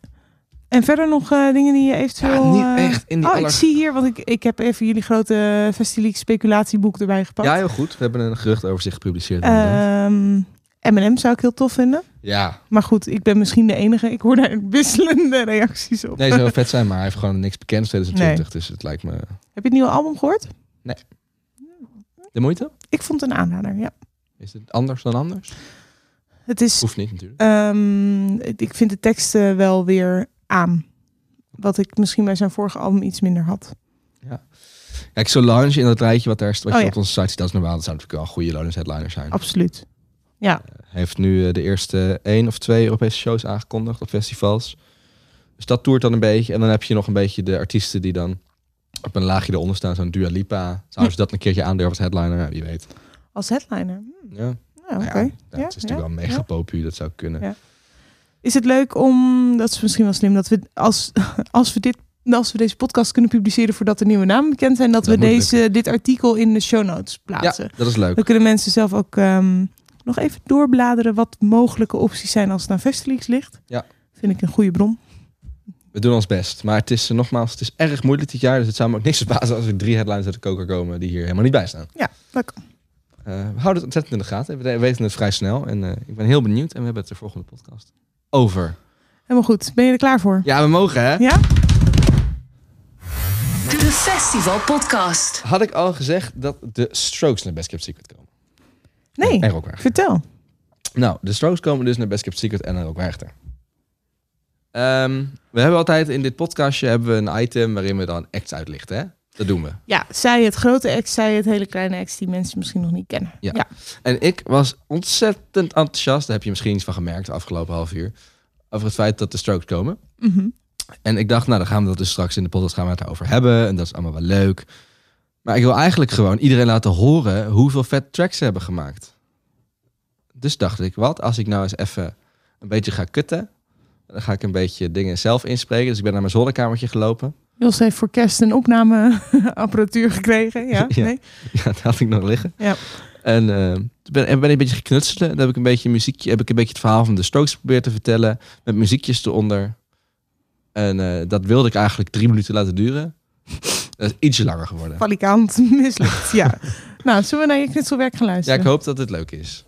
En verder nog eh, dingen die je eventueel... Ja, niet eh, echt in die oh, aller- ik zie hier, want ik, ik heb even jullie grote Festileaks speculatieboek erbij gepakt. Ja, heel goed. We hebben een gerucht over zich gepubliceerd. inderdaad. M&M zou ik heel tof vinden. ja, Maar goed, ik ben misschien de enige. Ik hoor daar wisselende reacties op. nee, zou vet zijn, maar hij heeft gewoon niks bekend 2020. Dus het lijkt me Heb je het nieuwe album gehoord? de moeite. Ik vond het een aanrader, ja. Is het anders dan anders? Het is... Hoeft niet natuurlijk. ehm, ik vind de teksten wel weer aan. Wat ik misschien bij zijn vorige album iets minder had. Kijk, Solange in dat rijtje wat daar wat Oh, je ja. op onze site ziet, dat is normaal. Dat zou natuurlijk wel goede Lowlands headliner zijn. Absoluut. Ja, Hij heeft nu eh, de eerste één of twee Europese shows aangekondigd op festivals. Dus dat toert dan een beetje. En dan heb je nog een beetje de artiesten die dan op een laagje eronder staan. Zo'n Dua Lipa. Zouden ze dat een keertje aandurven als headliner? Ja, wie weet. als headliner. Hm, Ja, Ja, Nou oké. ja, Ja, ja, het is natuurlijk ja, wel mega ja. popu. Dat zou kunnen. Ja. Is het leuk om, dat is misschien wel slim, dat we als, als we dit als we deze podcast kunnen publiceren voordat de nieuwe namen bekend zijn, dat, Dat we deze, dit artikel in de show notes Ja, plaatsen. dat is leuk. Dan kunnen mensen zelf ook ehm, nog even doorbladeren wat mogelijke opties zijn als het aan Festileaks ligt. Ja. Vind ik een goede bron. We doen ons best. Maar het is eh, nogmaals, het is erg moeilijk dit jaar. Dus het zou me ook niks verbazen als er drie headlines uit de koker komen die hier helemaal niet bij staan. Ja, dat kan. Eh, we houden het ontzettend in de gaten. We weten het vrij snel. En eh, ik ben heel benieuwd. En we hebben het de volgende podcast over. Helemaal goed. Ben je er klaar voor? Ja, we mogen hè? Ja? De Festival Podcast. Had ik al gezegd dat de Strokes naar Best Kept Secret komen? Nee. En. Vertel. Nou, de Strokes komen dus naar Best Kept Secret en naar Rockwerchter. Ehm we hebben altijd in dit podcastje hebben we een item waarin we dan acts uitlichten. Hè? Dat doen we. Ja, zij het grote ex, zij het hele kleine ex die mensen misschien nog niet kennen. Ja. ja. En ik was ontzettend enthousiast. Daar heb je misschien iets van gemerkt de afgelopen half uur. Over het feit dat de Strokes komen. Mhm. En ik dacht, nou, dan gaan we dat dus straks in de podcast gaan we het daarover hebben. En dat is allemaal wel leuk. Maar ik wil eigenlijk gewoon iedereen laten horen hoeveel vet tracks ze hebben gemaakt. Dus dacht ik, wat als ik nou eens even een beetje ga kutten. Dan ga ik een beetje dingen zelf inspreken. Dus ik ben naar mijn zolderkamertje gelopen. Jos heeft voor kerst een opnameapparatuur gekregen. Ja, Ja. Nee? Ja, dat had ik nog liggen. Ja. En toen ben, en ben ik een beetje geknutselen. Dan heb ik een beetje muziekje, heb ik een beetje het verhaal van de Strokes geprobeerd te vertellen. Met muziekjes eronder. En eh, dat wilde ik eigenlijk drie minuten laten duren. Dat is ietsje langer geworden. Valikant mislukt. ja. Nou, zullen we naar je knutselwerk gaan Ja, luisteren? ik hoop dat het leuk is.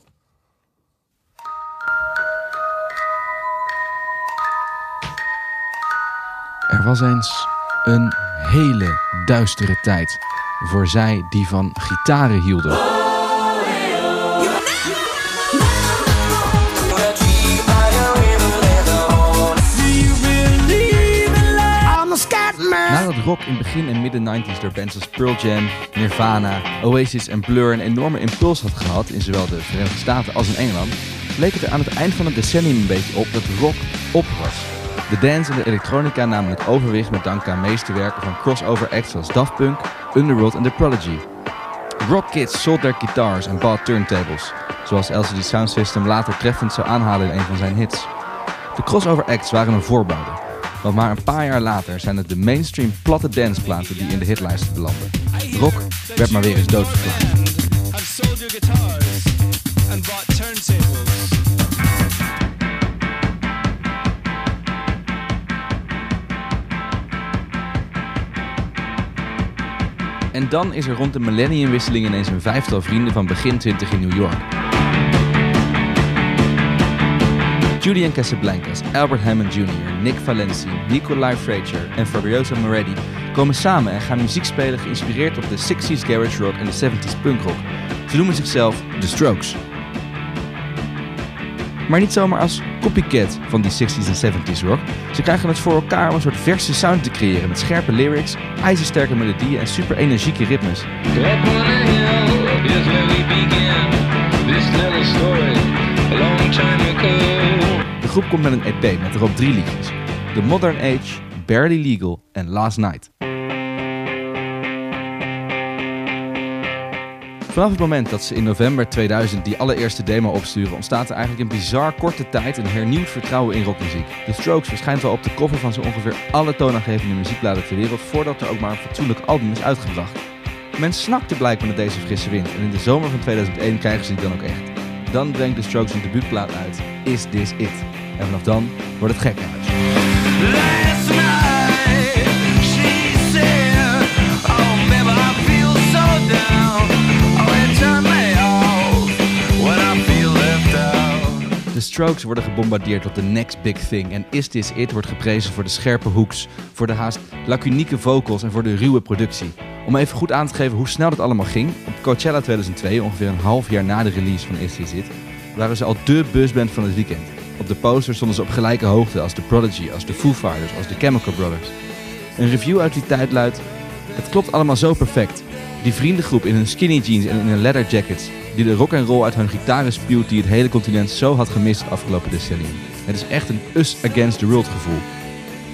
Er was eens een hele duistere tijd voor zij die van gitaren hielden. Nadat rock in begin en midden 90s door bands als Pearl Jam, Nirvana, Oasis en Blur een enorme impuls had gehad in zowel de Verenigde Staten als in Engeland, bleek het er aan het eind van het decennium een beetje op dat rock op was. De dance en de elektronica namen het overwicht met dank aan meesterwerken van crossover acts zoals Daft Punk, Underworld en The Prodigy. Rock kids sold their guitars en bought turntables, zoals LCD Sound System later treffend zou aanhalen in een van zijn hits. De crossover acts waren een voorbode, want maar een paar jaar later zijn het de mainstream platte danceplaten die in de hitlijsten belanden. Rock werd maar weer eens doodverklaard. En dan is er rond de millenniumwisseling ineens een vijftal vrienden van begin 20 in New York. Julian Casablancas, Albert Hammond Jr., Nick Valenci, Nikolai Frazier en Fabioso Moretti komen samen en gaan muziek spelen geïnspireerd op de 60s garage rock en de 70s punk rock. Ze noemen zichzelf The Strokes. Maar niet zomaar als copycat van die 60s en 70s rock. Ze krijgen het voor elkaar om een soort verse sound te creëren met scherpe lyrics, ijzersterke melodieën en super energieke ritmes. Groep komt met een EP met erop drie liedjes. The Modern Age, Barely Legal en Last Night. Vanaf het moment dat ze in november 2000 die allereerste demo opsturen, ontstaat er eigenlijk in bizar korte tijd een hernieuwd vertrouwen in rockmuziek. The Strokes verschijnt wel op de cover van zo ongeveer alle toonaangevende muziekbladen ter wereld voordat er ook maar een fatsoenlijk album is uitgebracht. Men snakte blijkbaar naar deze frisse wind en in de zomer van 2001 krijgen ze die dan ook echt. Dan brengt The Strokes een debuutplaat uit, Is This It? En vanaf dan wordt het left out. De Strokes worden gebombardeerd tot de next big thing. En Is This It wordt geprezen voor de scherpe hoeks, voor de haast lacunieke vocals en voor de ruwe productie. Om even goed aan te geven hoe snel dat allemaal ging, op Coachella 2002, ongeveer een half jaar na de release van Is This It, waren ze al dé busband van het weekend. Op de poster stonden ze op gelijke hoogte als The Prodigy, als de Foo Fighters, als de Chemical Brothers. Een review uit die tijd luidt: Het klopt allemaal zo perfect. Die vriendengroep in hun skinny jeans en in hun leather jackets, die de rock and roll uit hun gitaren spuwt die het hele continent zo had gemist afgelopen decennium. Het is echt een us against the world gevoel.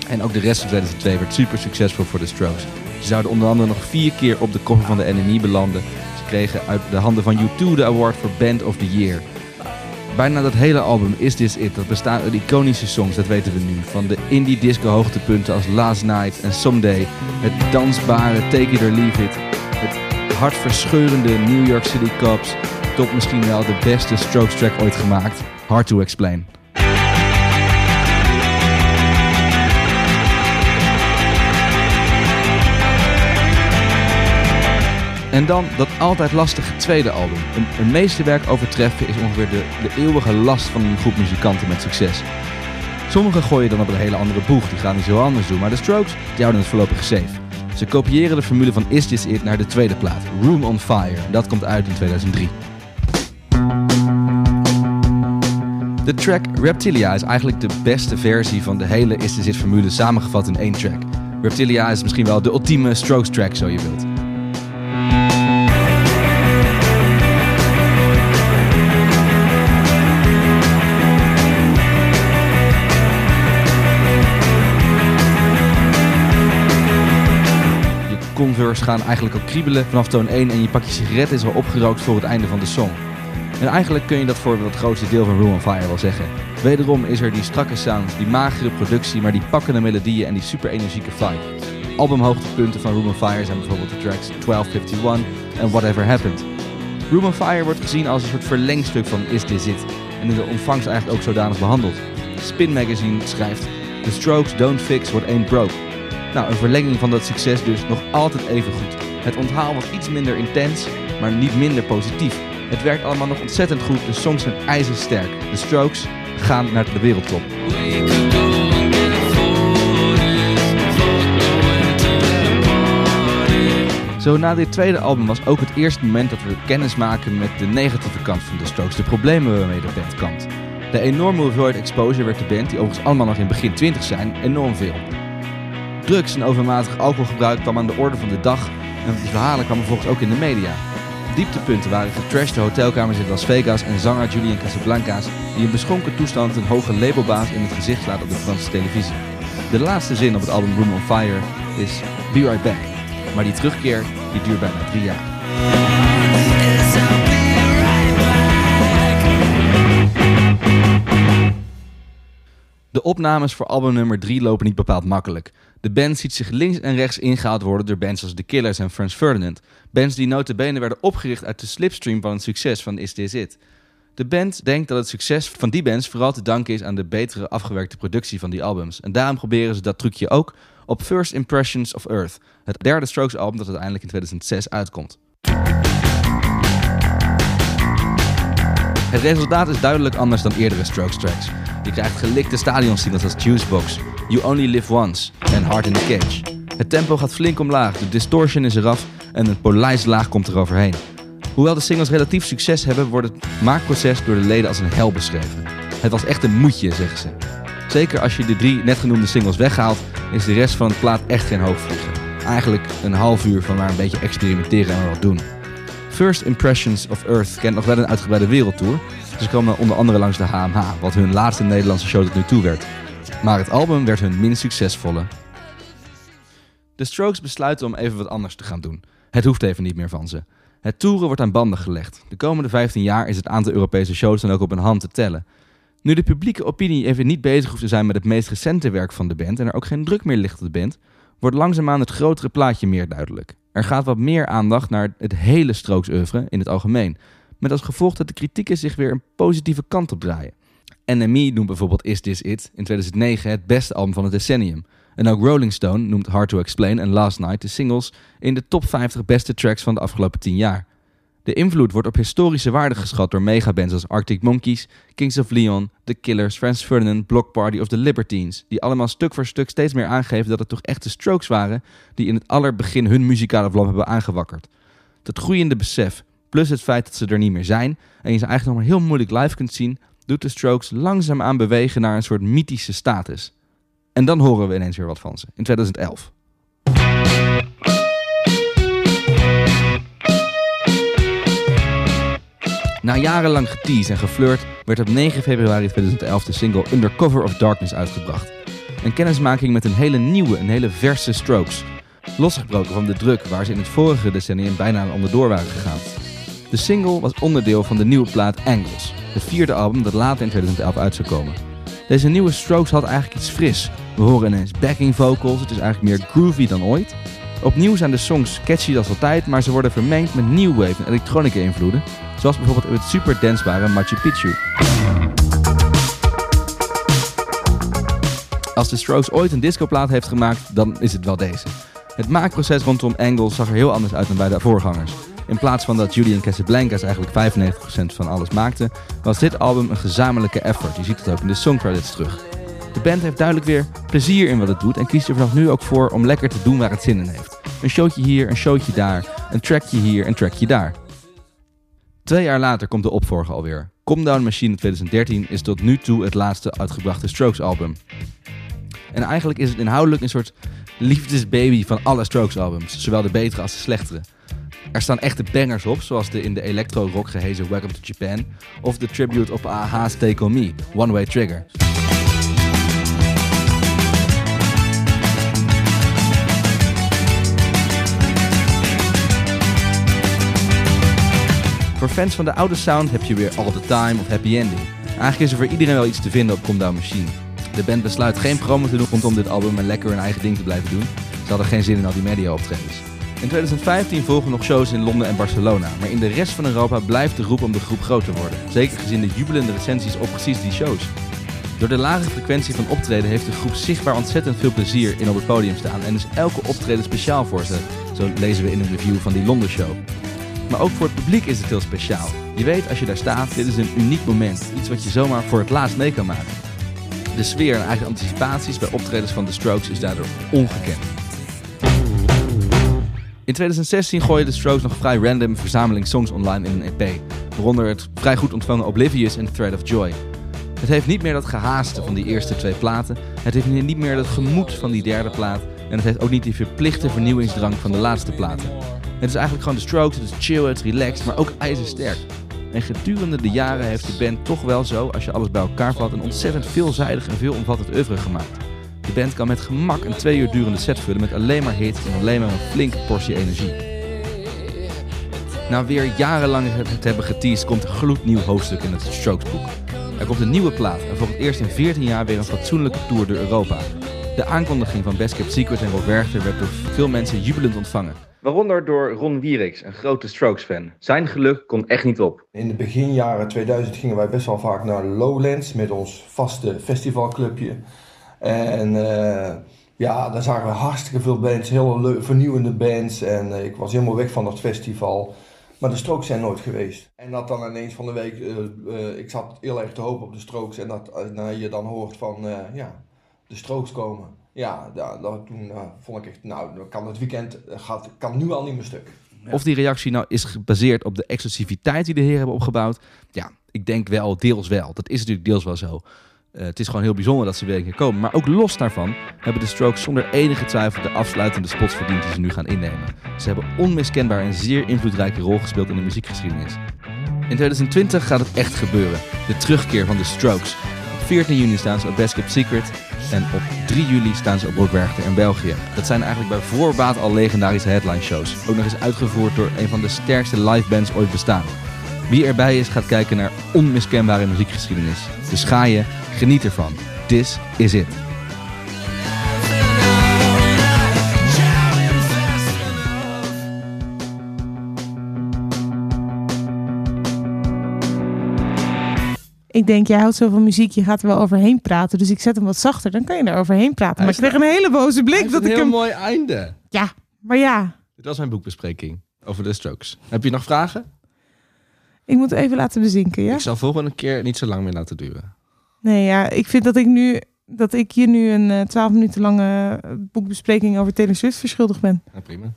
En ook de rest van 2002 werd super succesvol voor de Strokes. Ze zouden onder andere nog vier keer op de cover van de NME belanden. Ze kregen uit de handen van U2 de award voor Band of the Year. Bijna dat hele album Is This It, dat bestaat uit iconische songs, dat weten we nu. Van de indie disco hoogtepunten als Last Night en Someday. Het dansbare Take It or Leave It. Het hartverscheurende New York City Cops. Tot misschien wel de beste Strokes track ooit gemaakt. Hard to explain. En dan dat altijd lastige tweede album. Een, een meesterwerk overtreffen is ongeveer de, de eeuwige last van een groep muzikanten met succes. Sommigen gooien dan op een hele andere boeg, die gaan iets heel anders doen. Maar de Strokes, die houden het voorlopig safe. Ze kopiëren de formule van Is This It naar de tweede plaat, Room on Fire. Dat komt uit in 2003. De track Reptilia is eigenlijk de beste versie van de hele Is This It formule samengevat in één track. Reptilia is misschien wel de ultieme Strokes track, zo je wilt. Converse gaan eigenlijk al kriebelen vanaf toon 1 en je pak je sigaret is al opgerookt voor het einde van de song. En eigenlijk kun je dat voor het grootste deel van Room on Fire wel zeggen. Wederom is er die strakke sound, die magere productie, maar die pakkende melodieën en die super energieke vibe. Albumhoogtepunten van Room on Fire zijn bijvoorbeeld de tracks 1251 en Whatever Happened. Room on Fire wordt gezien als een soort verlengstuk van Is This It en in de ontvangst eigenlijk ook zodanig behandeld. Spin Magazine schrijft The Strokes don't fix what ain't broke. Nou, een verlenging van dat succes dus nog altijd even goed. Het onthaal was iets minder intens, maar niet minder positief. Het werkt allemaal nog ontzettend goed, de songs zijn ijzersterk. De Strokes gaan naar de wereldtop. Zo na dit tweede album was ook het eerste moment dat we kennis maken met de negatieve kant van de Strokes, de problemen waarmee de band kant. De enorme hoeveelheid exposure werd de band, die overigens allemaal nog in begin 20 zijn, enorm veel. Drugs en overmatig alcoholgebruik kwam aan de orde van de dag en die verhalen kwamen volgens ook in de media. Dieptepunten waren getrashte hotelkamers in Las Vegas en zanger Julian Casablancas die in beschonken toestand een hoge labelbaas in het gezicht slaat op de Franse televisie. De laatste zin op het album Room on Fire is Be Right Back. Maar die terugkeer die duurt bijna drie jaar. De opnames voor album nummer 3 lopen niet bepaald makkelijk. De band ziet zich links en rechts ingehaald worden door bands als The Killers en Franz Ferdinand. Bands die notabene werden opgericht uit de slipstream van het succes van Is This It. De band denkt dat het succes van die bands vooral te danken is aan de betere afgewerkte productie van die albums. En daarom proberen ze dat trucje ook op First Impressions of Earth, het derde Strokes album dat uiteindelijk in 2006 uitkomt. Het resultaat is duidelijk anders dan eerdere Strokes tracks. Je krijgt gelikte stadionsingles als Juicebox, You Only Live Once en Heart in the Cage. Het tempo gaat flink omlaag, de distortion is eraf en een polijslaag komt eroverheen. Hoewel de singles relatief succes hebben, wordt het maakproces door de leden als een hel beschreven. Het was echt een moedje, zeggen ze. Zeker als je de drie net genoemde singles weghaalt, is de rest van het plaat echt geen hoogvliegen. Eigenlijk een half uur van maar een beetje experimenteren en wat doen. First Impressions of Earth kent nog wel een uitgebreide wereldtour. Ze komen onder andere langs de HMH, wat hun laatste Nederlandse show tot nu toe werd. Maar het album werd hun minst succesvolle. De Strokes besluiten om even wat anders te gaan doen. Het hoeft even niet meer van ze. Het toeren wordt aan banden gelegd. De komende 15 jaar is het aantal Europese shows dan ook op een hand te tellen. Nu de publieke opinie even niet bezig hoeft te zijn met het meest recente werk van de band en er ook geen druk meer ligt op de band, wordt langzaamaan het grotere plaatje meer duidelijk. Er gaat wat meer aandacht naar het hele Strokes oeuvre in het algemeen, met als gevolg dat de kritieken zich weer een positieve kant op draaien. NME noemt bijvoorbeeld Is This It in 2009 het beste album van het decennium. En ook Rolling Stone noemt Hard to Explain en Last Night de singles in de top 50 beste tracks van de afgelopen 10 jaar. De invloed wordt op historische waarde geschat door megabands als Arctic Monkeys, Kings of Leon, The Killers, Franz Ferdinand, Block Party of The Libertines, die allemaal stuk voor stuk steeds meer aangeven dat het toch echt de Strokes waren die in het allerbegin hun muzikale vlam hebben aangewakkerd. Dat groeiende besef, plus het feit dat ze er niet meer zijn en je ze eigenlijk nog maar heel moeilijk live kunt zien, doet de Strokes langzaamaan bewegen naar een soort mythische status. En dan horen we ineens weer wat van ze, in 2011. Na jarenlang geteased en geflirt werd op 9 februari 2011 de single Under Cover of Darkness uitgebracht. Een kennismaking met een hele nieuwe, een hele verse Strokes. Losgebroken van de druk waar ze in het vorige decennium bijna onderdoor waren gegaan. De single was onderdeel van de nieuwe plaat Angles, het vierde album dat later in 2011 uit zou komen. Deze nieuwe Strokes had eigenlijk iets fris. We horen ineens backing vocals, het is eigenlijk meer groovy dan ooit. Opnieuw zijn de songs catchy als altijd, maar ze worden vermengd met new wave en elektronische invloeden. Zoals bijvoorbeeld het super dansbare Machu Picchu. Als de Strokes ooit een discoplaat heeft gemaakt, dan is het wel deze. Het maakproces rondom Angles zag er heel anders uit dan bij de voorgangers. In plaats van dat Julian Casablancas eigenlijk 95% van alles maakte, was dit album een gezamenlijke effort. Je ziet het ook in de songcredits terug. De band heeft duidelijk weer plezier in wat het doet en kiest er vanaf nu ook voor om lekker te doen waar het zin in heeft. Een showtje hier, een showtje daar, een trackje hier, een trackje daar. Twee jaar later komt de opvolger alweer. Calm Down Machine 2013 is tot nu toe het laatste uitgebrachte Strokes album. En eigenlijk is het inhoudelijk een soort liefdesbaby van alle Strokes albums, zowel de betere als de slechtere. Er staan echte bangers op, zoals de in de electro-rock gehezen Welcome to Japan, of de tribute op Aha's Take On Me, One Way Trigger. Voor fans van de oude sound heb je weer All The Time of Happy Ending. Eigenlijk is er voor iedereen wel iets te vinden op Calm Down Machine. De band besluit geen promo te doen rondom dit album en lekker hun eigen ding te blijven doen. Ze hadden geen zin in al die media optredens. In 2015 volgen nog shows in Londen en Barcelona, maar in de rest van Europa blijft de roep om de groep groot te worden. Zeker gezien de jubelende recensies op precies die shows. Door de lage frequentie van optreden heeft de groep zichtbaar ontzettend veel plezier in op het podium staan en is elke optreden speciaal voor ze. Zo lezen we in een review van die Londen show. Maar ook voor het publiek is het heel speciaal. Je weet als je daar staat, dit is een uniek moment. Iets wat je zomaar voor het laatst mee kan maken. De sfeer en eigen anticipaties bij optredens van The Strokes is daardoor ongekend. In 2016 gooiden de Strokes nog vrij random verzameling songs online in een EP. Waaronder het vrij goed ontvangen Oblivious en Thread of Joy. Het heeft niet meer dat gehaaste van die eerste twee platen. Het heeft niet meer dat gemoed van die derde plaat. En het heeft ook niet die verplichte vernieuwingsdrang van de laatste platen. Het is eigenlijk gewoon de Strokes, het is chill, het is relaxed, maar ook ijzersterk. En gedurende de jaren heeft de band toch wel zo, als je alles bij elkaar vat, een ontzettend veelzijdig en veelomvattend oeuvre gemaakt. De band kan met gemak een twee uur durende set vullen met alleen maar hits en alleen maar een flinke portie energie. Na weer jarenlang het hebben geteased, komt een gloednieuw hoofdstuk in het Strokes boek. Er komt een nieuwe plaat en voor het eerst in 14 jaar weer een fatsoenlijke tour door Europa. De aankondiging van Best Kept Secret en Rob Werchter werd door veel mensen jubelend ontvangen. Waaronder door Ron Wieriks, een grote Strokes-fan. Zijn geluk kon echt niet op. In de beginjaren 2000 gingen wij best wel vaak naar Lowlands met ons vaste festivalclubje. En eh, ja, daar zagen we hartstikke veel bands, hele leu- vernieuwende bands. En eh, ik was helemaal weg van dat festival. Maar de Strokes zijn nooit geweest. En dat dan ineens van de week, eh, ik zat heel erg te hopen op de Strokes. En dat nou, je dan hoort van, ja, de Strokes komen. Ja, da- dat, toen vond ik echt, nou, kan het weekend, gaat, kan nu al niet meer stuk. Of die reactie nou is gebaseerd op de exclusiviteit die de heren hebben opgebouwd. Ja, ik denk wel, deels wel. Dat is natuurlijk deels wel zo. Eh, het is gewoon heel bijzonder dat ze weer een keer komen. Maar ook los daarvan hebben de Strokes zonder enige twijfel de afsluitende spots verdiend die ze nu gaan innemen. Ze hebben onmiskenbaar een zeer invloedrijke rol gespeeld in de muziekgeschiedenis. In 2020 gaat het echt gebeuren. De terugkeer van de Strokes. Op 14 juni staan ze op Best Kept Secret. En op 3 juli staan ze op Rock Werchter in België. Dat zijn eigenlijk bij voorbaat al legendarische headline shows. Ook nog eens uitgevoerd door een van de sterkste live bands ooit bestaan. Wie erbij is, gaat kijken naar onmiskenbare muziekgeschiedenis. Ga je, geniet ervan. This is it. Ik denk, jij houdt zo van muziek, je gaat er wel overheen praten. Dus ik zet hem wat zachter, dan kan je er overheen praten. Maar ik kreeg een hele boze blik dat een ik heel hem... mooi einde. Ja, maar ja, Dit was mijn boekbespreking over de Strokes. Heb je nog vragen? ik moet even laten bezinken, ja? Ik zal volgende keer niet zo lang meer laten duren. Nee, ja, ik vind dat ik nu dat ik je nu een eh, 12 minuten lange eh, boekbespreking over Taylor Swift verschuldigd ben. Ja, prima.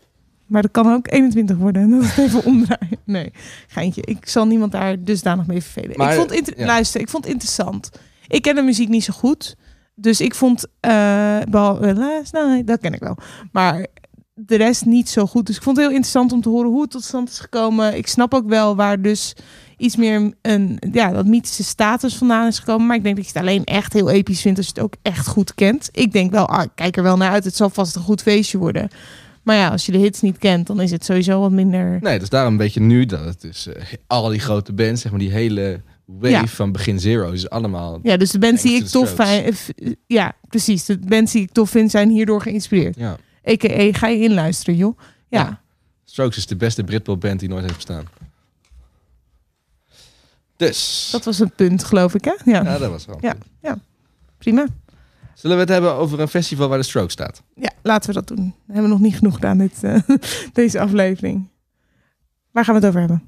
Maar dat kan ook 21 worden. En dat is even omdraaien. Nee, geintje. Ik zal niemand daar dusdanig mee vervelen. Maar, ik vond inter- ja. Luister, ik vond het interessant. Ik ken de muziek niet zo goed. Dus ik vond... eh behalve Last Night, dat ken ik wel. Maar de rest niet zo goed. Dus ik vond het heel interessant om te horen hoe het tot stand is gekomen. Ik snap ook wel waar dus iets meer een... Ja, dat mythische status vandaan is gekomen. Maar ik denk dat je het alleen echt heel episch vindt... als je het ook echt goed kent. Ik denk wel, ah, ik kijk er wel naar uit. Het zal vast een goed feestje worden. Maar ja, als je de hits niet kent, dan is het sowieso wat minder. Nee, dus daarom weet je nu dat het dus eh, al die grote bands, zeg maar die hele wave Ja. van begin zero, is allemaal... Ja, dus de bands die ik tof vind. Ja, precies. De bands die ik tof vind zijn hierdoor geïnspireerd. Ja. A.k.a. ga je inluisteren, joh. Ja. Ja. Strokes is de beste Britpop band die nooit heeft bestaan. Dus, Dat was het punt, geloof ik, hè? Ja, ja, dat was wel. Ja. ja. prima. Zullen we het hebben over een festival waar de Strokes staat? Ja, laten we dat doen. We hebben nog niet genoeg gedaan, dit, eh, deze aflevering. Waar gaan we het over hebben?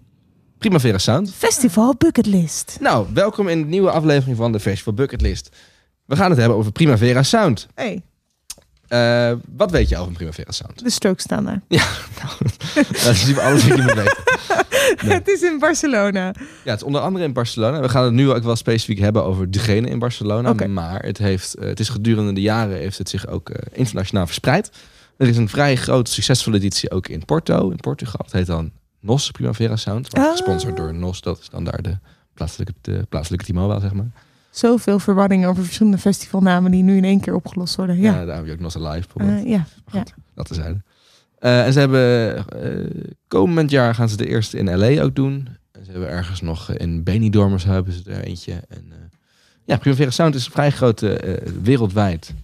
Primavera Sound. Festival Bucketlist. Nou, welkom in de nieuwe aflevering van de Festival Bucketlist. We gaan het hebben over Primavera Sound. Hey, Eh, wat weet je over Primavera Sound? de Strokes staan daar. Ja, nou, dat is alles wat je moet weten. Nee. het is in Barcelona. Ja, het is onder andere in Barcelona. We gaan het nu ook wel specifiek hebben over degene in Barcelona. Maar het, heeft, eh, het is gedurende de jaren heeft het zich ook eh, internationaal verspreid. Er is een vrij grote, succesvolle editie ook in Porto, in Portugal. Het heet dan NOS Primavera Sound. Ah. Gesponsord door NOS, dat is dan daar de plaatselijke, de plaatselijke zeg maar. Zoveel verwarring over verschillende festivalnamen die nu in één keer opgelost worden. Ja, Ja, daar heb je ook NOS Alive bijvoorbeeld. Eh, ja. Dat terzijde. Eh en ze hebben eh, komend jaar gaan ze de eerste in LA ook doen. En ze hebben ergens nog in Benidorm of zo hebben ze er eentje. En, ja, Primavera Sound is een vrij grote wereldwijd.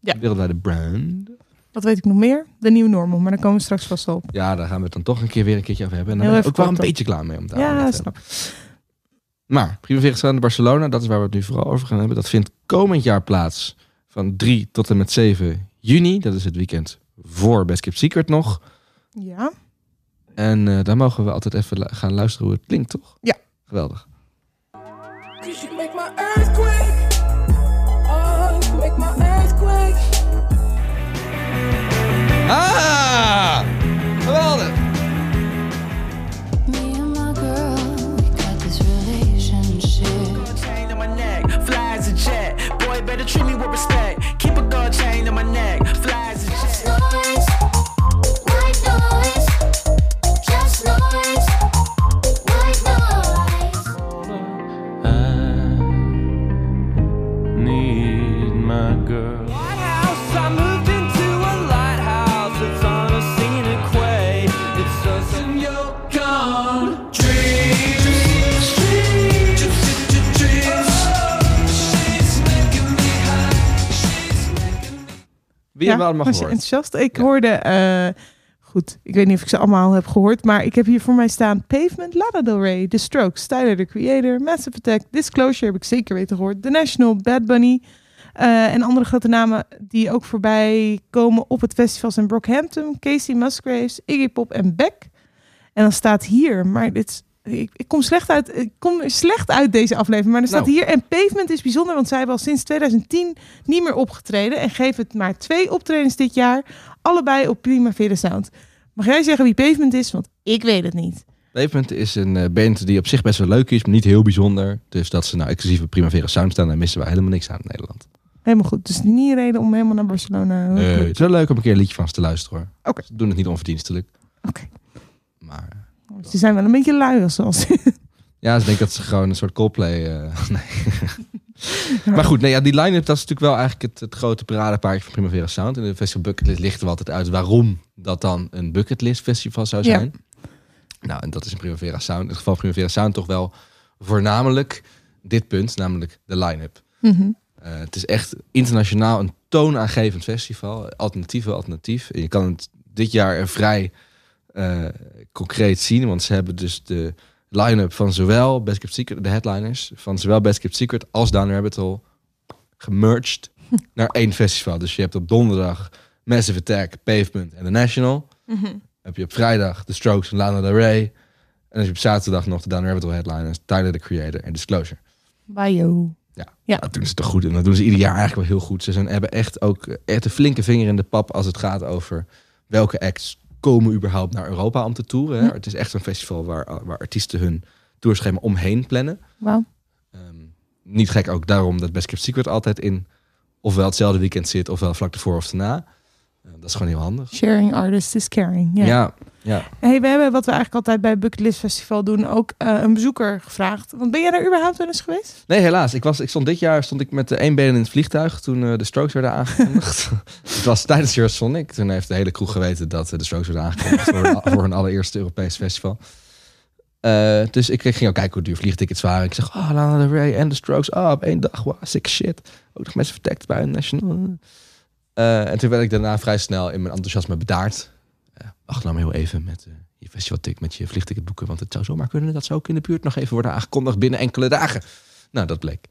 Ja. Wereldwijde brand. Wat weet ik nog meer? De nieuwe normal, maar daar komen we straks vast op. Ja, daar gaan we het dan toch een keer weer een keertje over hebben. En dan ben ik ook wel een beetje klaar mee om daar Ja, te snap Maar Primavera Sound in Barcelona, dat is waar we het nu vooral over gaan hebben. Dat vindt komend jaar plaats van 3 tot en met 7 juni. Dat is het weekend voor Best Kept Secret nog. Ja. En eh, daar mogen we altijd even lu- gaan luisteren hoe het klinkt, toch? Ja. Geweldig. Cause better treat me with respect. Keep a gold chain on my neck. We allemaal was je gehoord? enthousiast? Ik Ja. hoorde, eh, goed, ik weet niet of ik ze allemaal heb gehoord, maar ik heb hier voor mij staan Pavement, Lana Del Rey, The Strokes, Tyler, The Creator, Massive Attack, Disclosure heb ik zeker weten gehoord, The National, Bad Bunny eh, en andere grote namen die ook voorbij komen op het festival zijn Brockhampton, Casey Musgraves, Iggy Pop en Beck. En dan staat hier, maar dit is- ik, ik kom slecht uit, ik kom slecht uit deze aflevering, maar er staat Nou. hier en Pavement is bijzonder, want zij hebben al sinds 2010 niet meer opgetreden en geven het maar twee optredens dit jaar, allebei op Primavera Sound. Mag jij zeggen wie Pavement is? Want ik weet het niet. Pavement is een eh, band die op zich best wel leuk is, maar niet heel bijzonder. Dus dat ze nou exclusief op Primavera Sound staan, daar missen we helemaal niks aan in Nederland. Helemaal goed. Dus niet een reden om helemaal naar Barcelona. Nee, het is wel leuk om een keer een liedje van ze te luisteren hoor. Oké. Ze doen het niet onverdienstelijk. Oké. Maar Ze zijn wel een beetje lui als zoals. ja, ze denken dat ze gewoon een soort Coldplay... eh, nee. maar goed, nee, ja, die line-up dat is natuurlijk wel eigenlijk het, het grote paradepaardje van Primavera Sound. In de festival Bucketlist ligt er altijd uit waarom dat dan een Bucketlist festival zou Ja. zijn. Nou, en dat is in Primavera Sound, in het geval Primavera Sound toch wel voornamelijk dit punt, namelijk de line-up. Mhm. Eh, het is echt internationaal een toonaangevend festival. Alternatieve alternatief. En je kan het dit jaar er vrij concreet zien. Want ze hebben dus de line-up van zowel Best Kept Secret, de headliners, van zowel Best Kept Secret als Down Rabbit Hole gemerged naar één festival. Dus je hebt op donderdag Massive Attack, Pavement en The National. Mhm. Heb je op vrijdag The Strokes en Lana Del Rey. En dan heb je op zaterdag nog de Down Rabbit Hole headliners, Tyler, The Creator en Disclosure. Bayo. Ja, Ja. dat doen ze toch goed. En dat doen ze ieder jaar eigenlijk wel heel goed. Ze zijn, hebben echt ook echt een flinke vinger in de pap als het gaat over welke acts komen überhaupt naar Europa om te toeren. Hè. Het is echt een festival waar, waar artiesten hun tourschema omheen plannen. Ehm, niet gek ook daarom dat Best Kept Secret altijd in ofwel hetzelfde weekend zit, ofwel vlak ervoor of daarna. Eh, dat is gewoon heel handig. Sharing artist is caring. Ja. Ja, ja. Hey, we hebben wat we eigenlijk altijd bij Bucketlist Festival doen, ook eh, een bezoeker gevraagd. Want ben jij daar überhaupt wel eens geweest? Nee, helaas. Ik, was, ik stond dit jaar stond ik met de één been in het vliegtuig toen eh, de Strokes werden aangekondigd. het was tijdens Eurosonic. Toen heeft de hele kroeg geweten dat eh, de Strokes werden aangekondigd voor, hun- voor hun allereerste Europees festival. Eh, dus ik, ging ook kijken hoe duur vliegtickets waren. Ik zeg, oh, Lana Del Rey en de Strokes. Oh, op één dag. Wow, sick shit. Ook nog mensen vertekt bij een national. Eh, en toen werd ik daarna vrij snel in mijn enthousiasme bedaard. Eh, wacht nou maar heel even met eh, je festivalticket, met je vliegticket boeken. Want het zou zomaar kunnen dat ze ook in de buurt nog even worden aangekondigd binnen enkele dagen. Nou, dat bleek.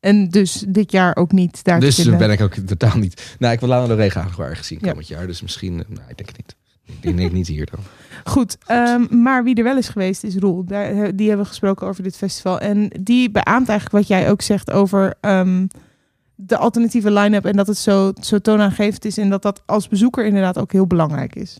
En dus dit jaar ook niet daar dus te ben ik ook totaal niet. Nou, ik wil Lana Del Rey graag nog wel ergens zien Ja. komend jaar. Dus misschien, nou, ik denk het niet. Ik denk, niet hier dan. Goed, ehm, maar wie er wel is geweest is Roel. Daar, die hebben we gesproken over dit festival. En die beaamt eigenlijk wat jij ook zegt over ehm, de alternatieve line-up. En dat het zo, zo toonaangevend is. En dat dat als bezoeker inderdaad ook heel belangrijk is.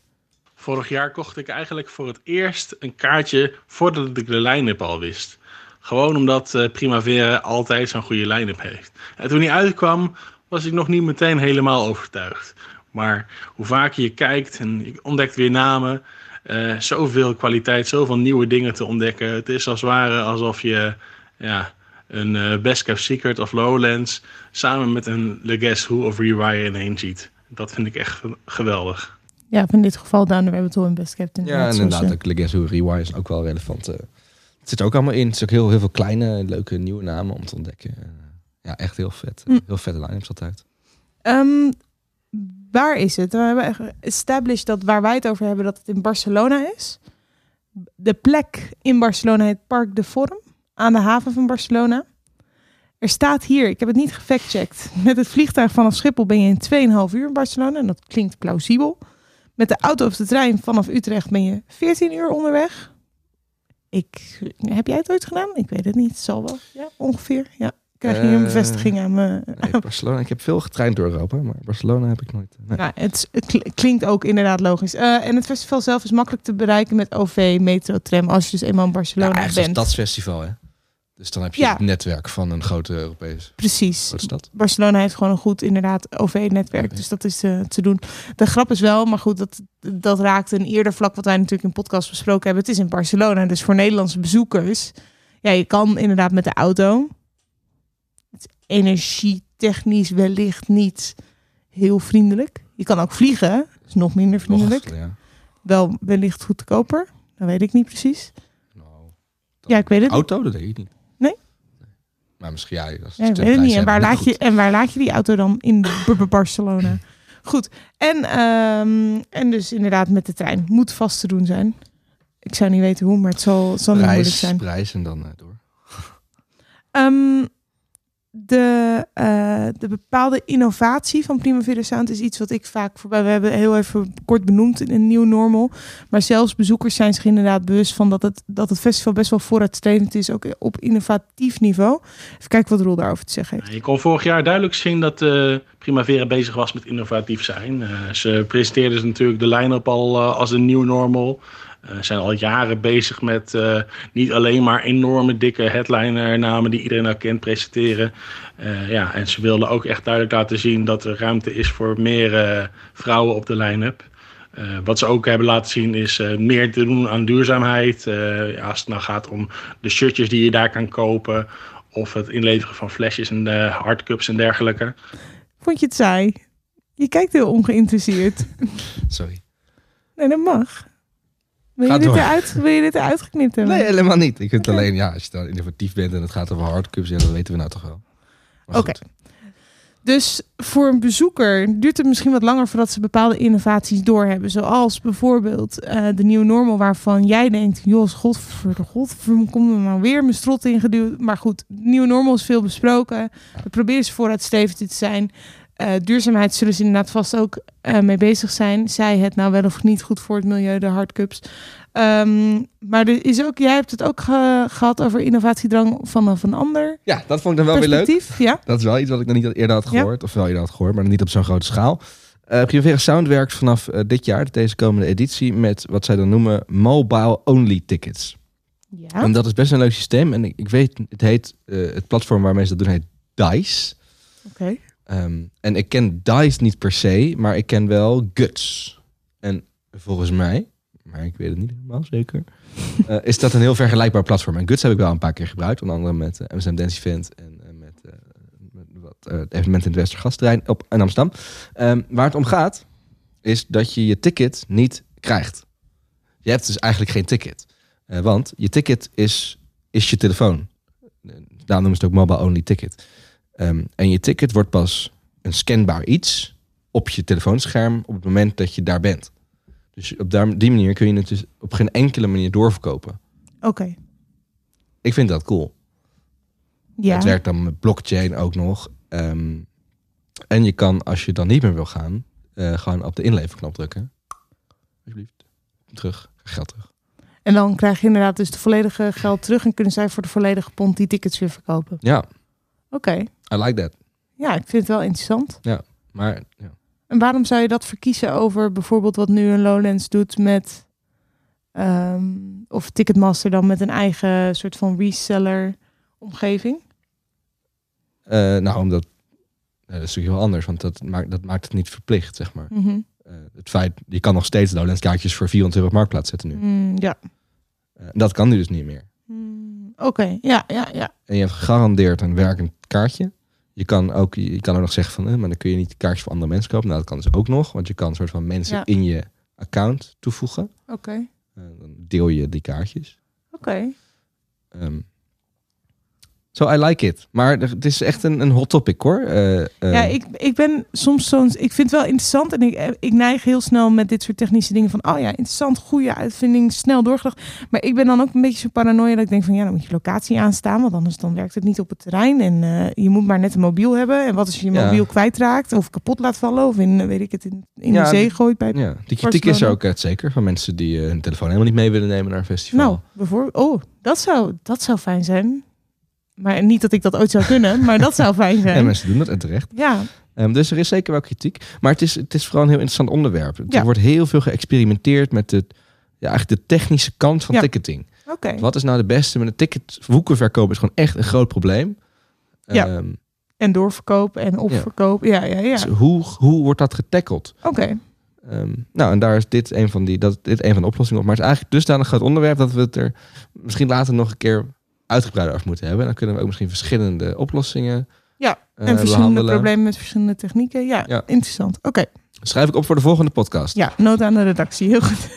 Vorig jaar kocht ik eigenlijk voor het eerst een kaartje voordat ik de line-up al wist. Gewoon omdat eh, Primavera altijd zo'n goede line-up heeft. En toen die uitkwam, was ik nog niet meteen helemaal overtuigd. Maar hoe vaker je kijkt en je ontdekt weer namen, eh, zoveel kwaliteit, zoveel nieuwe dingen te ontdekken. Het is als het ware alsof je ja, een eh, Best Kept Secret of Lowlands samen met een Le Guess Who of Rewire ineen ziet. Dat vind ik echt geweldig. Ja, in dit geval Down the Rabbit Hole en Best Kept. Ja, inderdaad, en zoals, inderdaad, ook Legacy Rewire is ook wel relevant. eh. het zit er ook allemaal in. Het is ook heel, heel veel kleine, leuke, nieuwe namen om te ontdekken. Eh, ja, echt heel vet. Hm. Heel vette line-ups altijd. Ehm, waar is het? We hebben echt established dat waar wij het over hebben, dat het in Barcelona is. De plek in Barcelona heet Parc de Forum, aan de haven van Barcelona. Er staat hier, ik heb het niet gefactcheckt, met het vliegtuig vanaf Schiphol ben je in 2,5 uur in Barcelona. En dat klinkt plausibel. Met de auto of de trein vanaf Utrecht ben je 14 uur onderweg. Ik, heb jij het ooit gedaan? Ik weet het niet. Het zal wel. Ja, ongeveer. Ja. Krijg je hier een Eh, bevestiging aan me? Nee, Barcelona. Ik heb veel getraind door Europa, maar Barcelona heb ik nooit. Nee. Nou, het, het kl- klinkt ook inderdaad logisch. Eh, en het festival zelf is makkelijk te bereiken met OV, metro, tram. Als je dus eenmaal in Ja, Barcelona een bent. stadsfestival, hè? Dus dan heb je Ja. het netwerk van een grote Europese Precies. grote stad. Barcelona heeft gewoon een goed inderdaad OV-netwerk. Dus dat is eh, te doen. De grap is wel, maar goed, dat, dat raakt een eerder vlak wat wij natuurlijk in podcast besproken hebben. Het is in Barcelona, dus voor Nederlandse bezoekers. Ja, je kan inderdaad met de auto. Het is energietechnisch wellicht niet heel vriendelijk. Je kan ook vliegen, is nog minder Nog, vriendelijk. ja. Wel wellicht goedkoper. Dat weet ik niet precies. Nou, Ja, ik weet het. Auto, dat weet ik niet. Maar misschien, ja, als Ja, ik weet het niet. En waar, laat je, en waar laat je die auto dan in Barcelona? Goed. En, ehm, en dus inderdaad met de trein. Moet vast te doen zijn. Ik zou niet weten hoe, maar het zal, het zal niet moeilijk zijn. prijs en dan eh, door. Ehm, de, eh, de bepaalde innovatie van Primavera Sound is iets wat ik vaak voorbij... We hebben heel even kort benoemd in een nieuw normal. Maar zelfs bezoekers zijn zich inderdaad bewust van dat het, dat het festival best wel vooruitstrevend is. Ook op innovatief niveau. Even kijken wat Roel daarover te zeggen heeft. Je kon vorig jaar duidelijk zien dat eh, Primavera bezig was met innovatief zijn. Eh, ze presenteerden dus natuurlijk de line-up al als een nieuw normal. Eh, zijn al jaren bezig met eh, niet alleen maar enorme dikke headliner-namen die iedereen al kent presenteren. Eh, ja, en ze wilden ook echt duidelijk laten zien dat er ruimte is voor meer eh, vrouwen op de line-up. Eh, wat ze ook hebben laten zien is eh, meer te doen aan duurzaamheid. Eh, ja, als het nou gaat om de shirtjes die je daar kan kopen. Of het inleveren van flesjes en hardcups en dergelijke. Vond je het saai? Je kijkt heel ongeïnteresseerd. Sorry. Nee, dat mag. Wil je, dit eruit, wil je dit eruit geknipt hebben? Nee, helemaal niet. Ik vind het alleen, ja, als je dan innovatief bent en het gaat over hardcups, ja, dat weten we nou toch wel. Maar Oké. Dus voor een bezoeker duurt het misschien wat langer voordat ze bepaalde innovaties doorhebben. Zoals bijvoorbeeld eh, de nieuwe normal waarvan jij denkt... Jos, godver, godver, kom er nou weer mijn strot ingeduwd. Maar goed, nieuwe normal is veel besproken. We proberen ze vooruitstrevend te zijn. Eh, duurzaamheid zullen ze inderdaad vast ook eh, mee bezig zijn. Zij het nou wel of niet goed voor het milieu, de hardcups. Ehm, maar er is ook, jij hebt het ook ge- gehad over innovatiedrang vanaf een ander Ja, dat vond ik dan wel weer leuk. Ja. Dat is wel iets wat ik nog niet eerder had Ja. gehoord. Of wel eerder had gehoord, maar niet op zo'n grote schaal. Eh Primavera Sound werkt vanaf dit jaar, deze komende editie, met wat zij dan noemen mobile-only tickets. Ja. En dat is best een leuk systeem. En ik, ik weet, het heet, het platform waarmee ze dat doen heet DICE. Oké. Ehm, en ik ken DICE niet per se, maar ik ken wel Guts. En volgens mij, maar ik weet het niet helemaal zeker, eh, is dat een heel vergelijkbaar platform. En Guts heb ik wel een paar keer gebruikt, onder andere met uh, MSM Dance Event en eh, met, eh, met wat eh, evenementen in het Westergasterrein op in Amsterdam. Ehm, waar het om gaat, is dat je je ticket niet krijgt. Je hebt dus eigenlijk geen ticket. Eh, want je ticket is, is je telefoon. Eh, Daarom noemen ze het ook mobile only ticket. Ehm, en je ticket wordt pas een scanbaar iets op je telefoonscherm op het moment dat je daar bent. Dus op die manier kun je het dus op geen enkele manier doorverkopen. Oké. Ik vind dat cool. Ja. Het werkt dan met blockchain ook nog. Ehm, en je kan, als je dan niet meer wil gaan, eh, gewoon op de inleverknop drukken. Alsjeblieft. Terug. Geld terug. En dan krijg je inderdaad dus de volledige geld terug en kunnen zij voor de volledige pond die tickets weer verkopen. Ja, Oké. I like that. Ja, ik vind het wel interessant. Ja, maar ja. En waarom zou je dat verkiezen over bijvoorbeeld wat nu een Lowlands doet met ehm, of Ticketmaster dan met een eigen soort van reseller omgeving? Eh, nou, omdat eh, dat is natuurlijk heel anders, want dat maakt, dat maakt het niet verplicht, zeg maar. Mhm. Eh, het feit, je kan nog steeds Lowlands kaartjes voor 400 euro op marktplaats zetten nu. Mm, ja. Dat kan nu dus niet meer. Mm, Oké, ja, ja, ja. En je hebt gegarandeerd een werkend kaartje. Je kan ook, je kan ook nog zeggen van, eh, maar dan kun je niet kaartjes voor andere mensen kopen. Nou, dat kan dus ook nog, want je kan een soort van mensen Ja. in je account toevoegen. Oké, Eh, dan deel je die kaartjes. oké. Ehm so I like it. Maar het is echt een, een hot topic hoor. Eh, eh, Ja, ik, ik ben soms zo'n. Ik vind het wel interessant en ik, ik neig heel snel met dit soort technische dingen van. Oh ja, interessant, goede uitvinding, snel doorgedacht. Maar ik ben dan ook een beetje zo paranoia dat ik denk van ja, dan moet je locatie aanstaan, want anders dan werkt het niet op het terrein. En eh, je moet maar net een mobiel hebben. En wat als je je Ja. mobiel kwijtraakt of kapot laat vallen of in, eh, weet ik het, in, in Ja, de zee gooit bij. ja, die kritiek is er ook uit zeker. Van mensen die eh, hun telefoon helemaal niet mee willen nemen naar een festival. Nou, bijvoorbeeld. Oh, dat zou, dat zou fijn zijn. Maar niet dat ik dat ooit zou kunnen, maar dat zou fijn zijn. En mensen doen dat en terecht. Ja, Ehm, dus er is zeker wel kritiek. Maar het is, het is vooral een heel interessant onderwerp. Er Ja. wordt heel veel geëxperimenteerd met de, ja, eigenlijk de technische kant van Ja. ticketing. oké. Wat is nou de beste? Met een ticket woekenverkoop is gewoon echt een groot probleem. Ja. Ehm, En doorverkoop en opverkoop. Ja, ja, ja. dus hoe, hoe wordt dat getackled? Oké. Ehm, nou, en daar is dit een van, die, dat, dit een van de oplossingen op. Maar het is eigenlijk dusdanig groot onderwerp dat we het er misschien later nog een keer uitgebreider over moeten hebben. En dan kunnen we ook misschien verschillende oplossingen Ja, eh, en verschillende behandelen. problemen met verschillende technieken. Ja, Ja. interessant. Oké, Schrijf ik op voor de volgende podcast. ja, nood aan de redactie. Heel goed.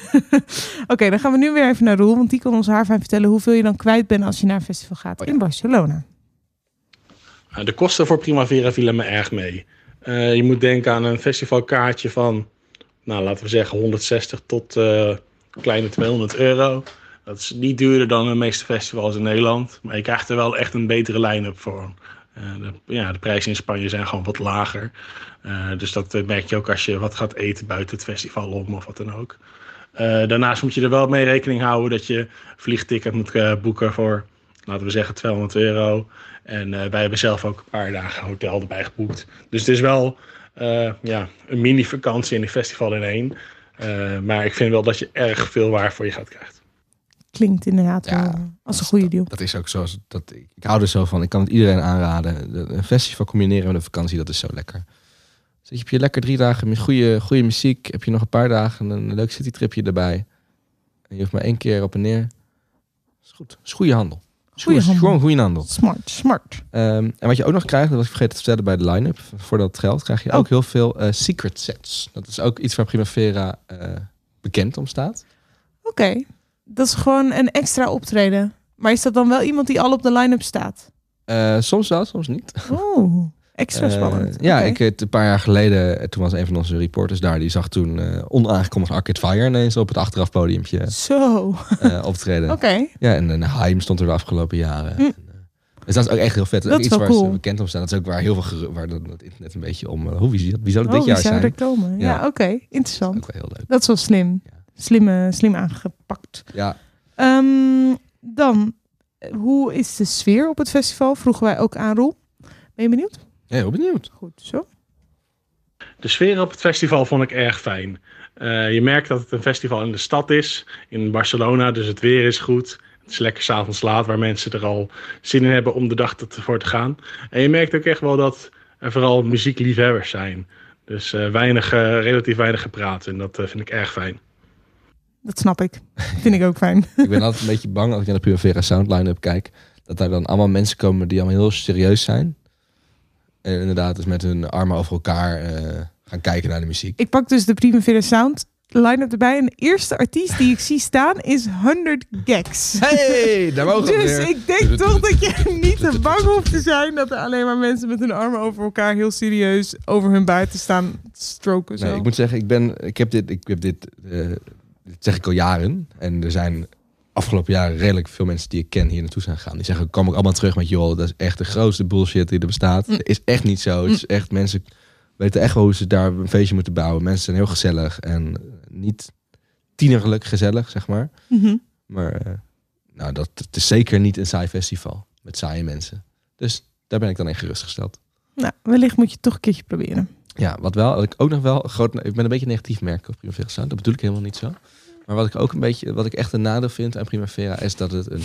Oké, dan gaan we nu weer even naar Roel. Want die kan ons haarfijn vertellen hoeveel je dan kwijt bent als je naar een festival gaat Oh ja. in Barcelona. De kosten voor Primavera vielen me erg mee. Uh, je moet denken aan een festivalkaartje van, nou, laten we zeggen 160 tot uh, kleine 200 euro. Dat is niet duurder dan de meeste festivals in Nederland. Maar je krijgt er wel echt een betere line-up voor. de, ja, de prijzen in Spanje zijn gewoon wat lager. dus dat merk je ook als je wat gaat eten buiten het festival om of wat dan ook. daarnaast moet je er wel mee rekening houden dat je vliegticket moet boeken voor, laten we zeggen, 200 euro. En wij hebben zelf ook een paar dagen hotel erbij geboekt. Dus het is wel ja, een mini-vakantie in een festival in één. Maar ik vind wel dat je erg veel waar voor je gaat krijgt. Klinkt inderdaad ja, wel als een goede deal. Dat is ook zo. Dat, ik, hou er zo van. Ik kan het iedereen aanraden. Een festival combineren met een vakantie, dat is zo lekker. Dus heb je lekker drie dagen met goede, goede muziek. Heb je nog een paar dagen een leuk citytripje erbij. En je hoeft maar één keer op en neer. Dat is goed. Dat is goede handel. Goeie handel. Gewoon goede handel. Smart, smart. Um, en wat je ook nog krijgt, dat was ik vergeten te vertellen bij de line-up. Voor dat geld krijg je Oh. ook heel veel uh, secret sets. Dat is ook iets waar Primavera uh, bekend om staat. Oké. Okay. Dat is gewoon een extra optreden. Maar is dat dan wel iemand die al op de line-up staat? Uh, soms wel, soms niet. Oh, extra spannend. ja, okay. ik, een paar jaar geleden, toen was een van onze reporters daar. Die zag toen onaangekondigd Arcade Fire ineens op het achterafpodiumpje Zo. Optreden. Oké. Okay. Ja, en, en Haim stond er de afgelopen jaren. Hm. Dus dat is ook echt heel vet. Dat, dat is is iets wel waar cool. ze bekend om staan. Dat is ook waar heel veel waar dat, dat internet een beetje om. Hoe wie, wie zou het oh, dit jaar wie zou zijn? er komen? Ja, ja oké, okay. interessant. Dat is ook wel heel leuk. Dat is wel slim. Ja. Slim, slim aangepakt. Ja. Um, dan, hoe is de sfeer op het festival? Vroegen wij ook aan Roel. Ben je benieuwd? Ja, heel benieuwd. Goed, zo. De sfeer op het festival vond ik erg fijn. Uh, je merkt dat het een festival in de stad is, in Barcelona, dus het weer is goed. Het is lekker s'avonds laat, waar mensen er al zin in hebben om de dag ervoor te gaan. En je merkt ook echt wel dat er vooral muziekliefhebbers zijn. Dus uh, weinig, uh, relatief weinig gepraat en dat vind ik erg fijn. Dat snap ik. Vind ik ook fijn. ik ben altijd een beetje bang als ik naar de Primavera Sound line-up kijk. Dat daar dan allemaal mensen komen die allemaal heel serieus zijn. En inderdaad dus met hun armen over elkaar uh, gaan kijken naar de muziek. Ik pak dus de Primavera Sound line-up erbij. En de eerste artiest die ik zie staan is 100 Gags. Hey, daar mogen we Dus weer. ik denk toch dat je niet te bang hoeft te zijn... dat er alleen maar mensen met hun armen over elkaar... heel serieus over hun buiten staan stroken. Zo. Nee, ik moet zeggen, ik, ben, ik heb dit... Ik heb dit uh, dit zeg ik al jaren. En er zijn afgelopen jaren redelijk veel mensen die ik ken hier naartoe zijn gegaan. Die zeggen, kom ik allemaal terug met, joh, dat is echt de grootste bullshit die er bestaat. Mm. is echt niet zo. Mm. Het is echt, mensen weten echt wel hoe ze daar een feestje moeten bouwen. Mensen zijn heel gezellig en niet tienerlijk gezellig, zeg maar. Mm -hmm. Maar uh, nou, dat het is zeker niet een saai festival met saaie mensen. Dus daar ben ik dan in gerustgesteld. Nou, wellicht moet je toch een keertje proberen. Ja, wat wel, ik ook nog wel groot, ik ben een beetje negatief merk op Primavera Sound. Dat bedoel ik helemaal niet zo. Maar wat ik ook een beetje, wat ik echt een nadeel vind aan Primavera is dat het een.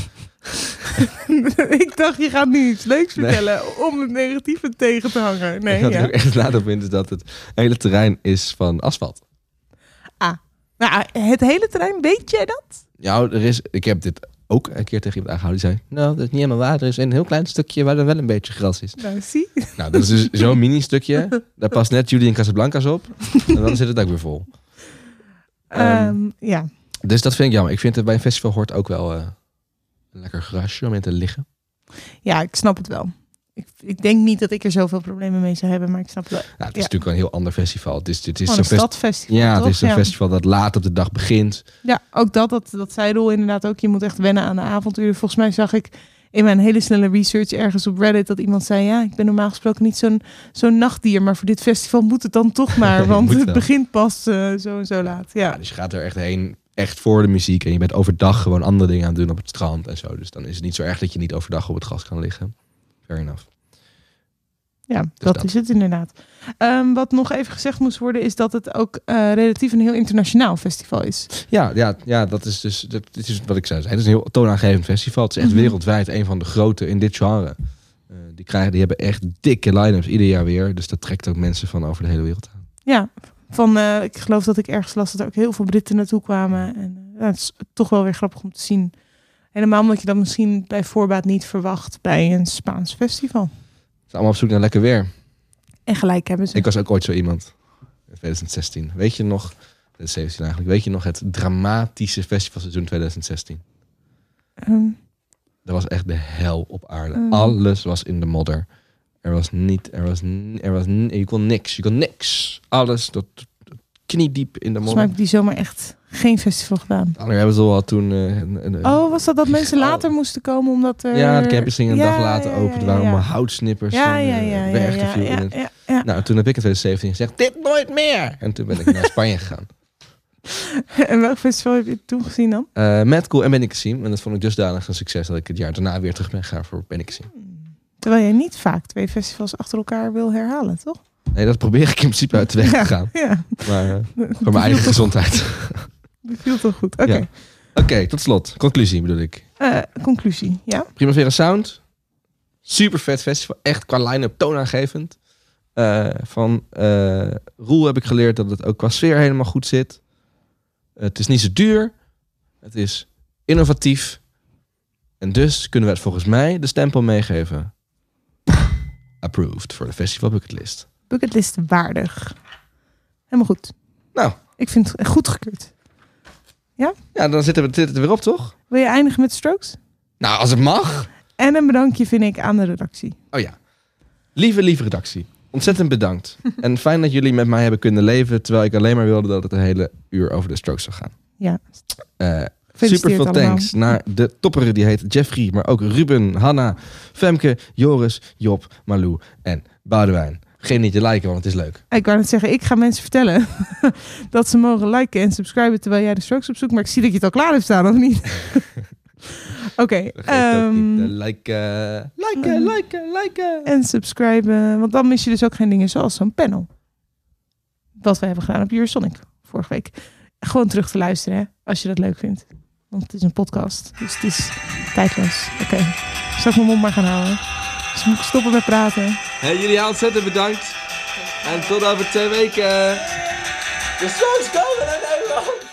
ik dacht, je gaat nu iets leuks vertellen nee. om het negatieve tegen te hangen. Nee, wat ja. ik ook echt een nadeel vind is dat het hele terrein is van asfalt. Ah, nou, het hele terrein, weet jij dat? Ja, er is, ik heb dit ook een keer tegen iemand aangehouden. Die zei, nou, dat is niet helemaal waar. Er is een heel klein stukje waar er wel een beetje gras is. Nou, zie. Nou, dat is dus zo'n mini stukje. Daar past net Judy en Casablancas op. En dan zit het ook weer vol. Um, ja. Dus dat vind ik jammer. Ik vind het bij een festival hoort ook wel uh, een lekker grasje om in te liggen. Ja, ik snap het wel. Ik, ik denk niet dat ik er zoveel problemen mee zou hebben, maar ik snap het wel. Nou, het is ja. natuurlijk wel een heel ander festival. Het is, het is een zo'n fest stadfestival. Ja, toch? het is een ja. festival dat laat op de dag begint. Ja, ook dat, dat, dat zei Roel inderdaad ook. Je moet echt wennen aan de avonturen. Volgens mij zag ik in mijn hele snelle research ergens op Reddit dat iemand zei: Ja, ik ben normaal gesproken niet zo'n zo'n nachtdier, maar voor dit festival moet het dan toch maar, want het begint pas uh, zo en zo laat. Ja. ja, dus je gaat er echt heen, echt voor de muziek. En je bent overdag gewoon andere dingen aan het doen op het strand en zo. Dus dan is het niet zo erg dat je niet overdag op het gras kan liggen. Fair enough. Ja, dus dat, dat, is het inderdaad. Um, wat nog even gezegd moest worden, is dat het ook uh, relatief een heel internationaal festival is. Ja, ja, ja dat is dus dat is wat ik zei. Het is een heel toonaangevend festival. Het is echt mm -hmm. wereldwijd een van de grote in dit genre. Uh, die, krijgen, die hebben echt dikke line-ups ieder jaar weer. Dus dat trekt ook mensen van over de hele wereld aan. Ja, van, uh, ik geloof dat ik ergens las dat er ook heel veel Britten naartoe kwamen. En het is toch wel weer grappig om te zien. Helemaal omdat je dat misschien bij voorbaat niet verwacht bij een Spaans festival. Ze zijn allemaal op zoek naar lekker weer. En gelijk hebben ze. Ik was ook ooit zo iemand. In 2016. Weet je nog, 2017 eigenlijk, weet je nog het dramatische festivalseizoen 2016? Um, dat was echt de hel op aarde. Um, Alles was in de modder. Er was niet, er was, er was, je kon niks, je kon niks. Alles tot kniediep in de Volgens mij heb modder. ik die zomer echt geen festival gedaan. Nou, we hebben ze al toen... eh, een- een- Oh, was dat dat mensen later moesten komen omdat er... Ja, de campings gingen een Ja, dag later ja, open. ja, Er waren ja. allemaal houtsnippers. Ja, en, ja, eh, ja, ja. Nou, toen heb ik in 2017 gezegd, dit nooit meer. En toen ben ik naar Spanje gegaan. en welk festival heb je toen gezien dan? Eh Mad Cool en Ben ik gezien. En dat vond ik dusdanig een succes dat ik het jaar daarna weer terug ben gegaan voor Ben ik gezien. Terwijl jij niet vaak twee festivals achter elkaar wil herhalen, toch? Nee, dat probeer ik in principe uit de weg te gaan. Ja. Maar eh, voor mijn eigen gezondheid. Beviel toch goed. Oké. Ja. Oké, tot slot. Conclusie bedoel ik. Eh, conclusie, ja? Primavera Sound. Super vet festival. Echt qua line-up toonaangevend. Eh, van Roel heb ik geleerd dat het ook qua sfeer helemaal goed zit. het is niet zo duur. Het is innovatief. En dus kunnen we het volgens mij de stempel meegeven. Approved voor de Festival Bucketlist. Bucketlist waardig. Helemaal goed. Nou. Ik vind het goed gekeurd. Ja? Ja, dan zitten we, zitten we er weer op, toch? Wil je eindigen met strokes? Nou, als het mag. En een bedankje vind ik aan de redactie. Oh ja. Lieve, lieve redactie. Ontzettend bedankt. en fijn dat jullie met mij hebben kunnen leven. Terwijl ik alleen maar wilde dat het een hele uur over de strokes zou gaan. Ja. Gefeliciteerd super veel thanks naar de topperen die heet Jeffrey, maar ook Ruben, Hanna, Femke, Joris, Job, Malou en Boudewijn. Geen niet te liken, want het is leuk. Ik wou net zeggen, ik ga mensen vertellen dat ze mogen liken en subscriben terwijl jij de strokes opzoekt. Maar ik zie dat je het al klaar hebt staan, of niet? Oké. Vergeet ook ehm, te liken, liken, liken, liken. en subscriben, want dan mis je dus ook geen dingen zoals zo'n panel. Wat we hebben gedaan op Eurosonic vorige week. Gewoon terug te luisteren, hè, als je dat leuk vindt. Want het is een podcast, dus het is tijdloos. Oké, zal ik mijn mond maar gaan houden? Dus moet ik stoppen met praten? Hey, jullie ontzettend bedankt. En tot over twee weken. De strokes komen naar Nederland.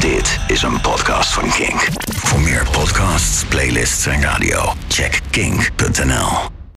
Dit is een podcast van Kink. Voor meer podcasts, playlists en radio, check kink.nl.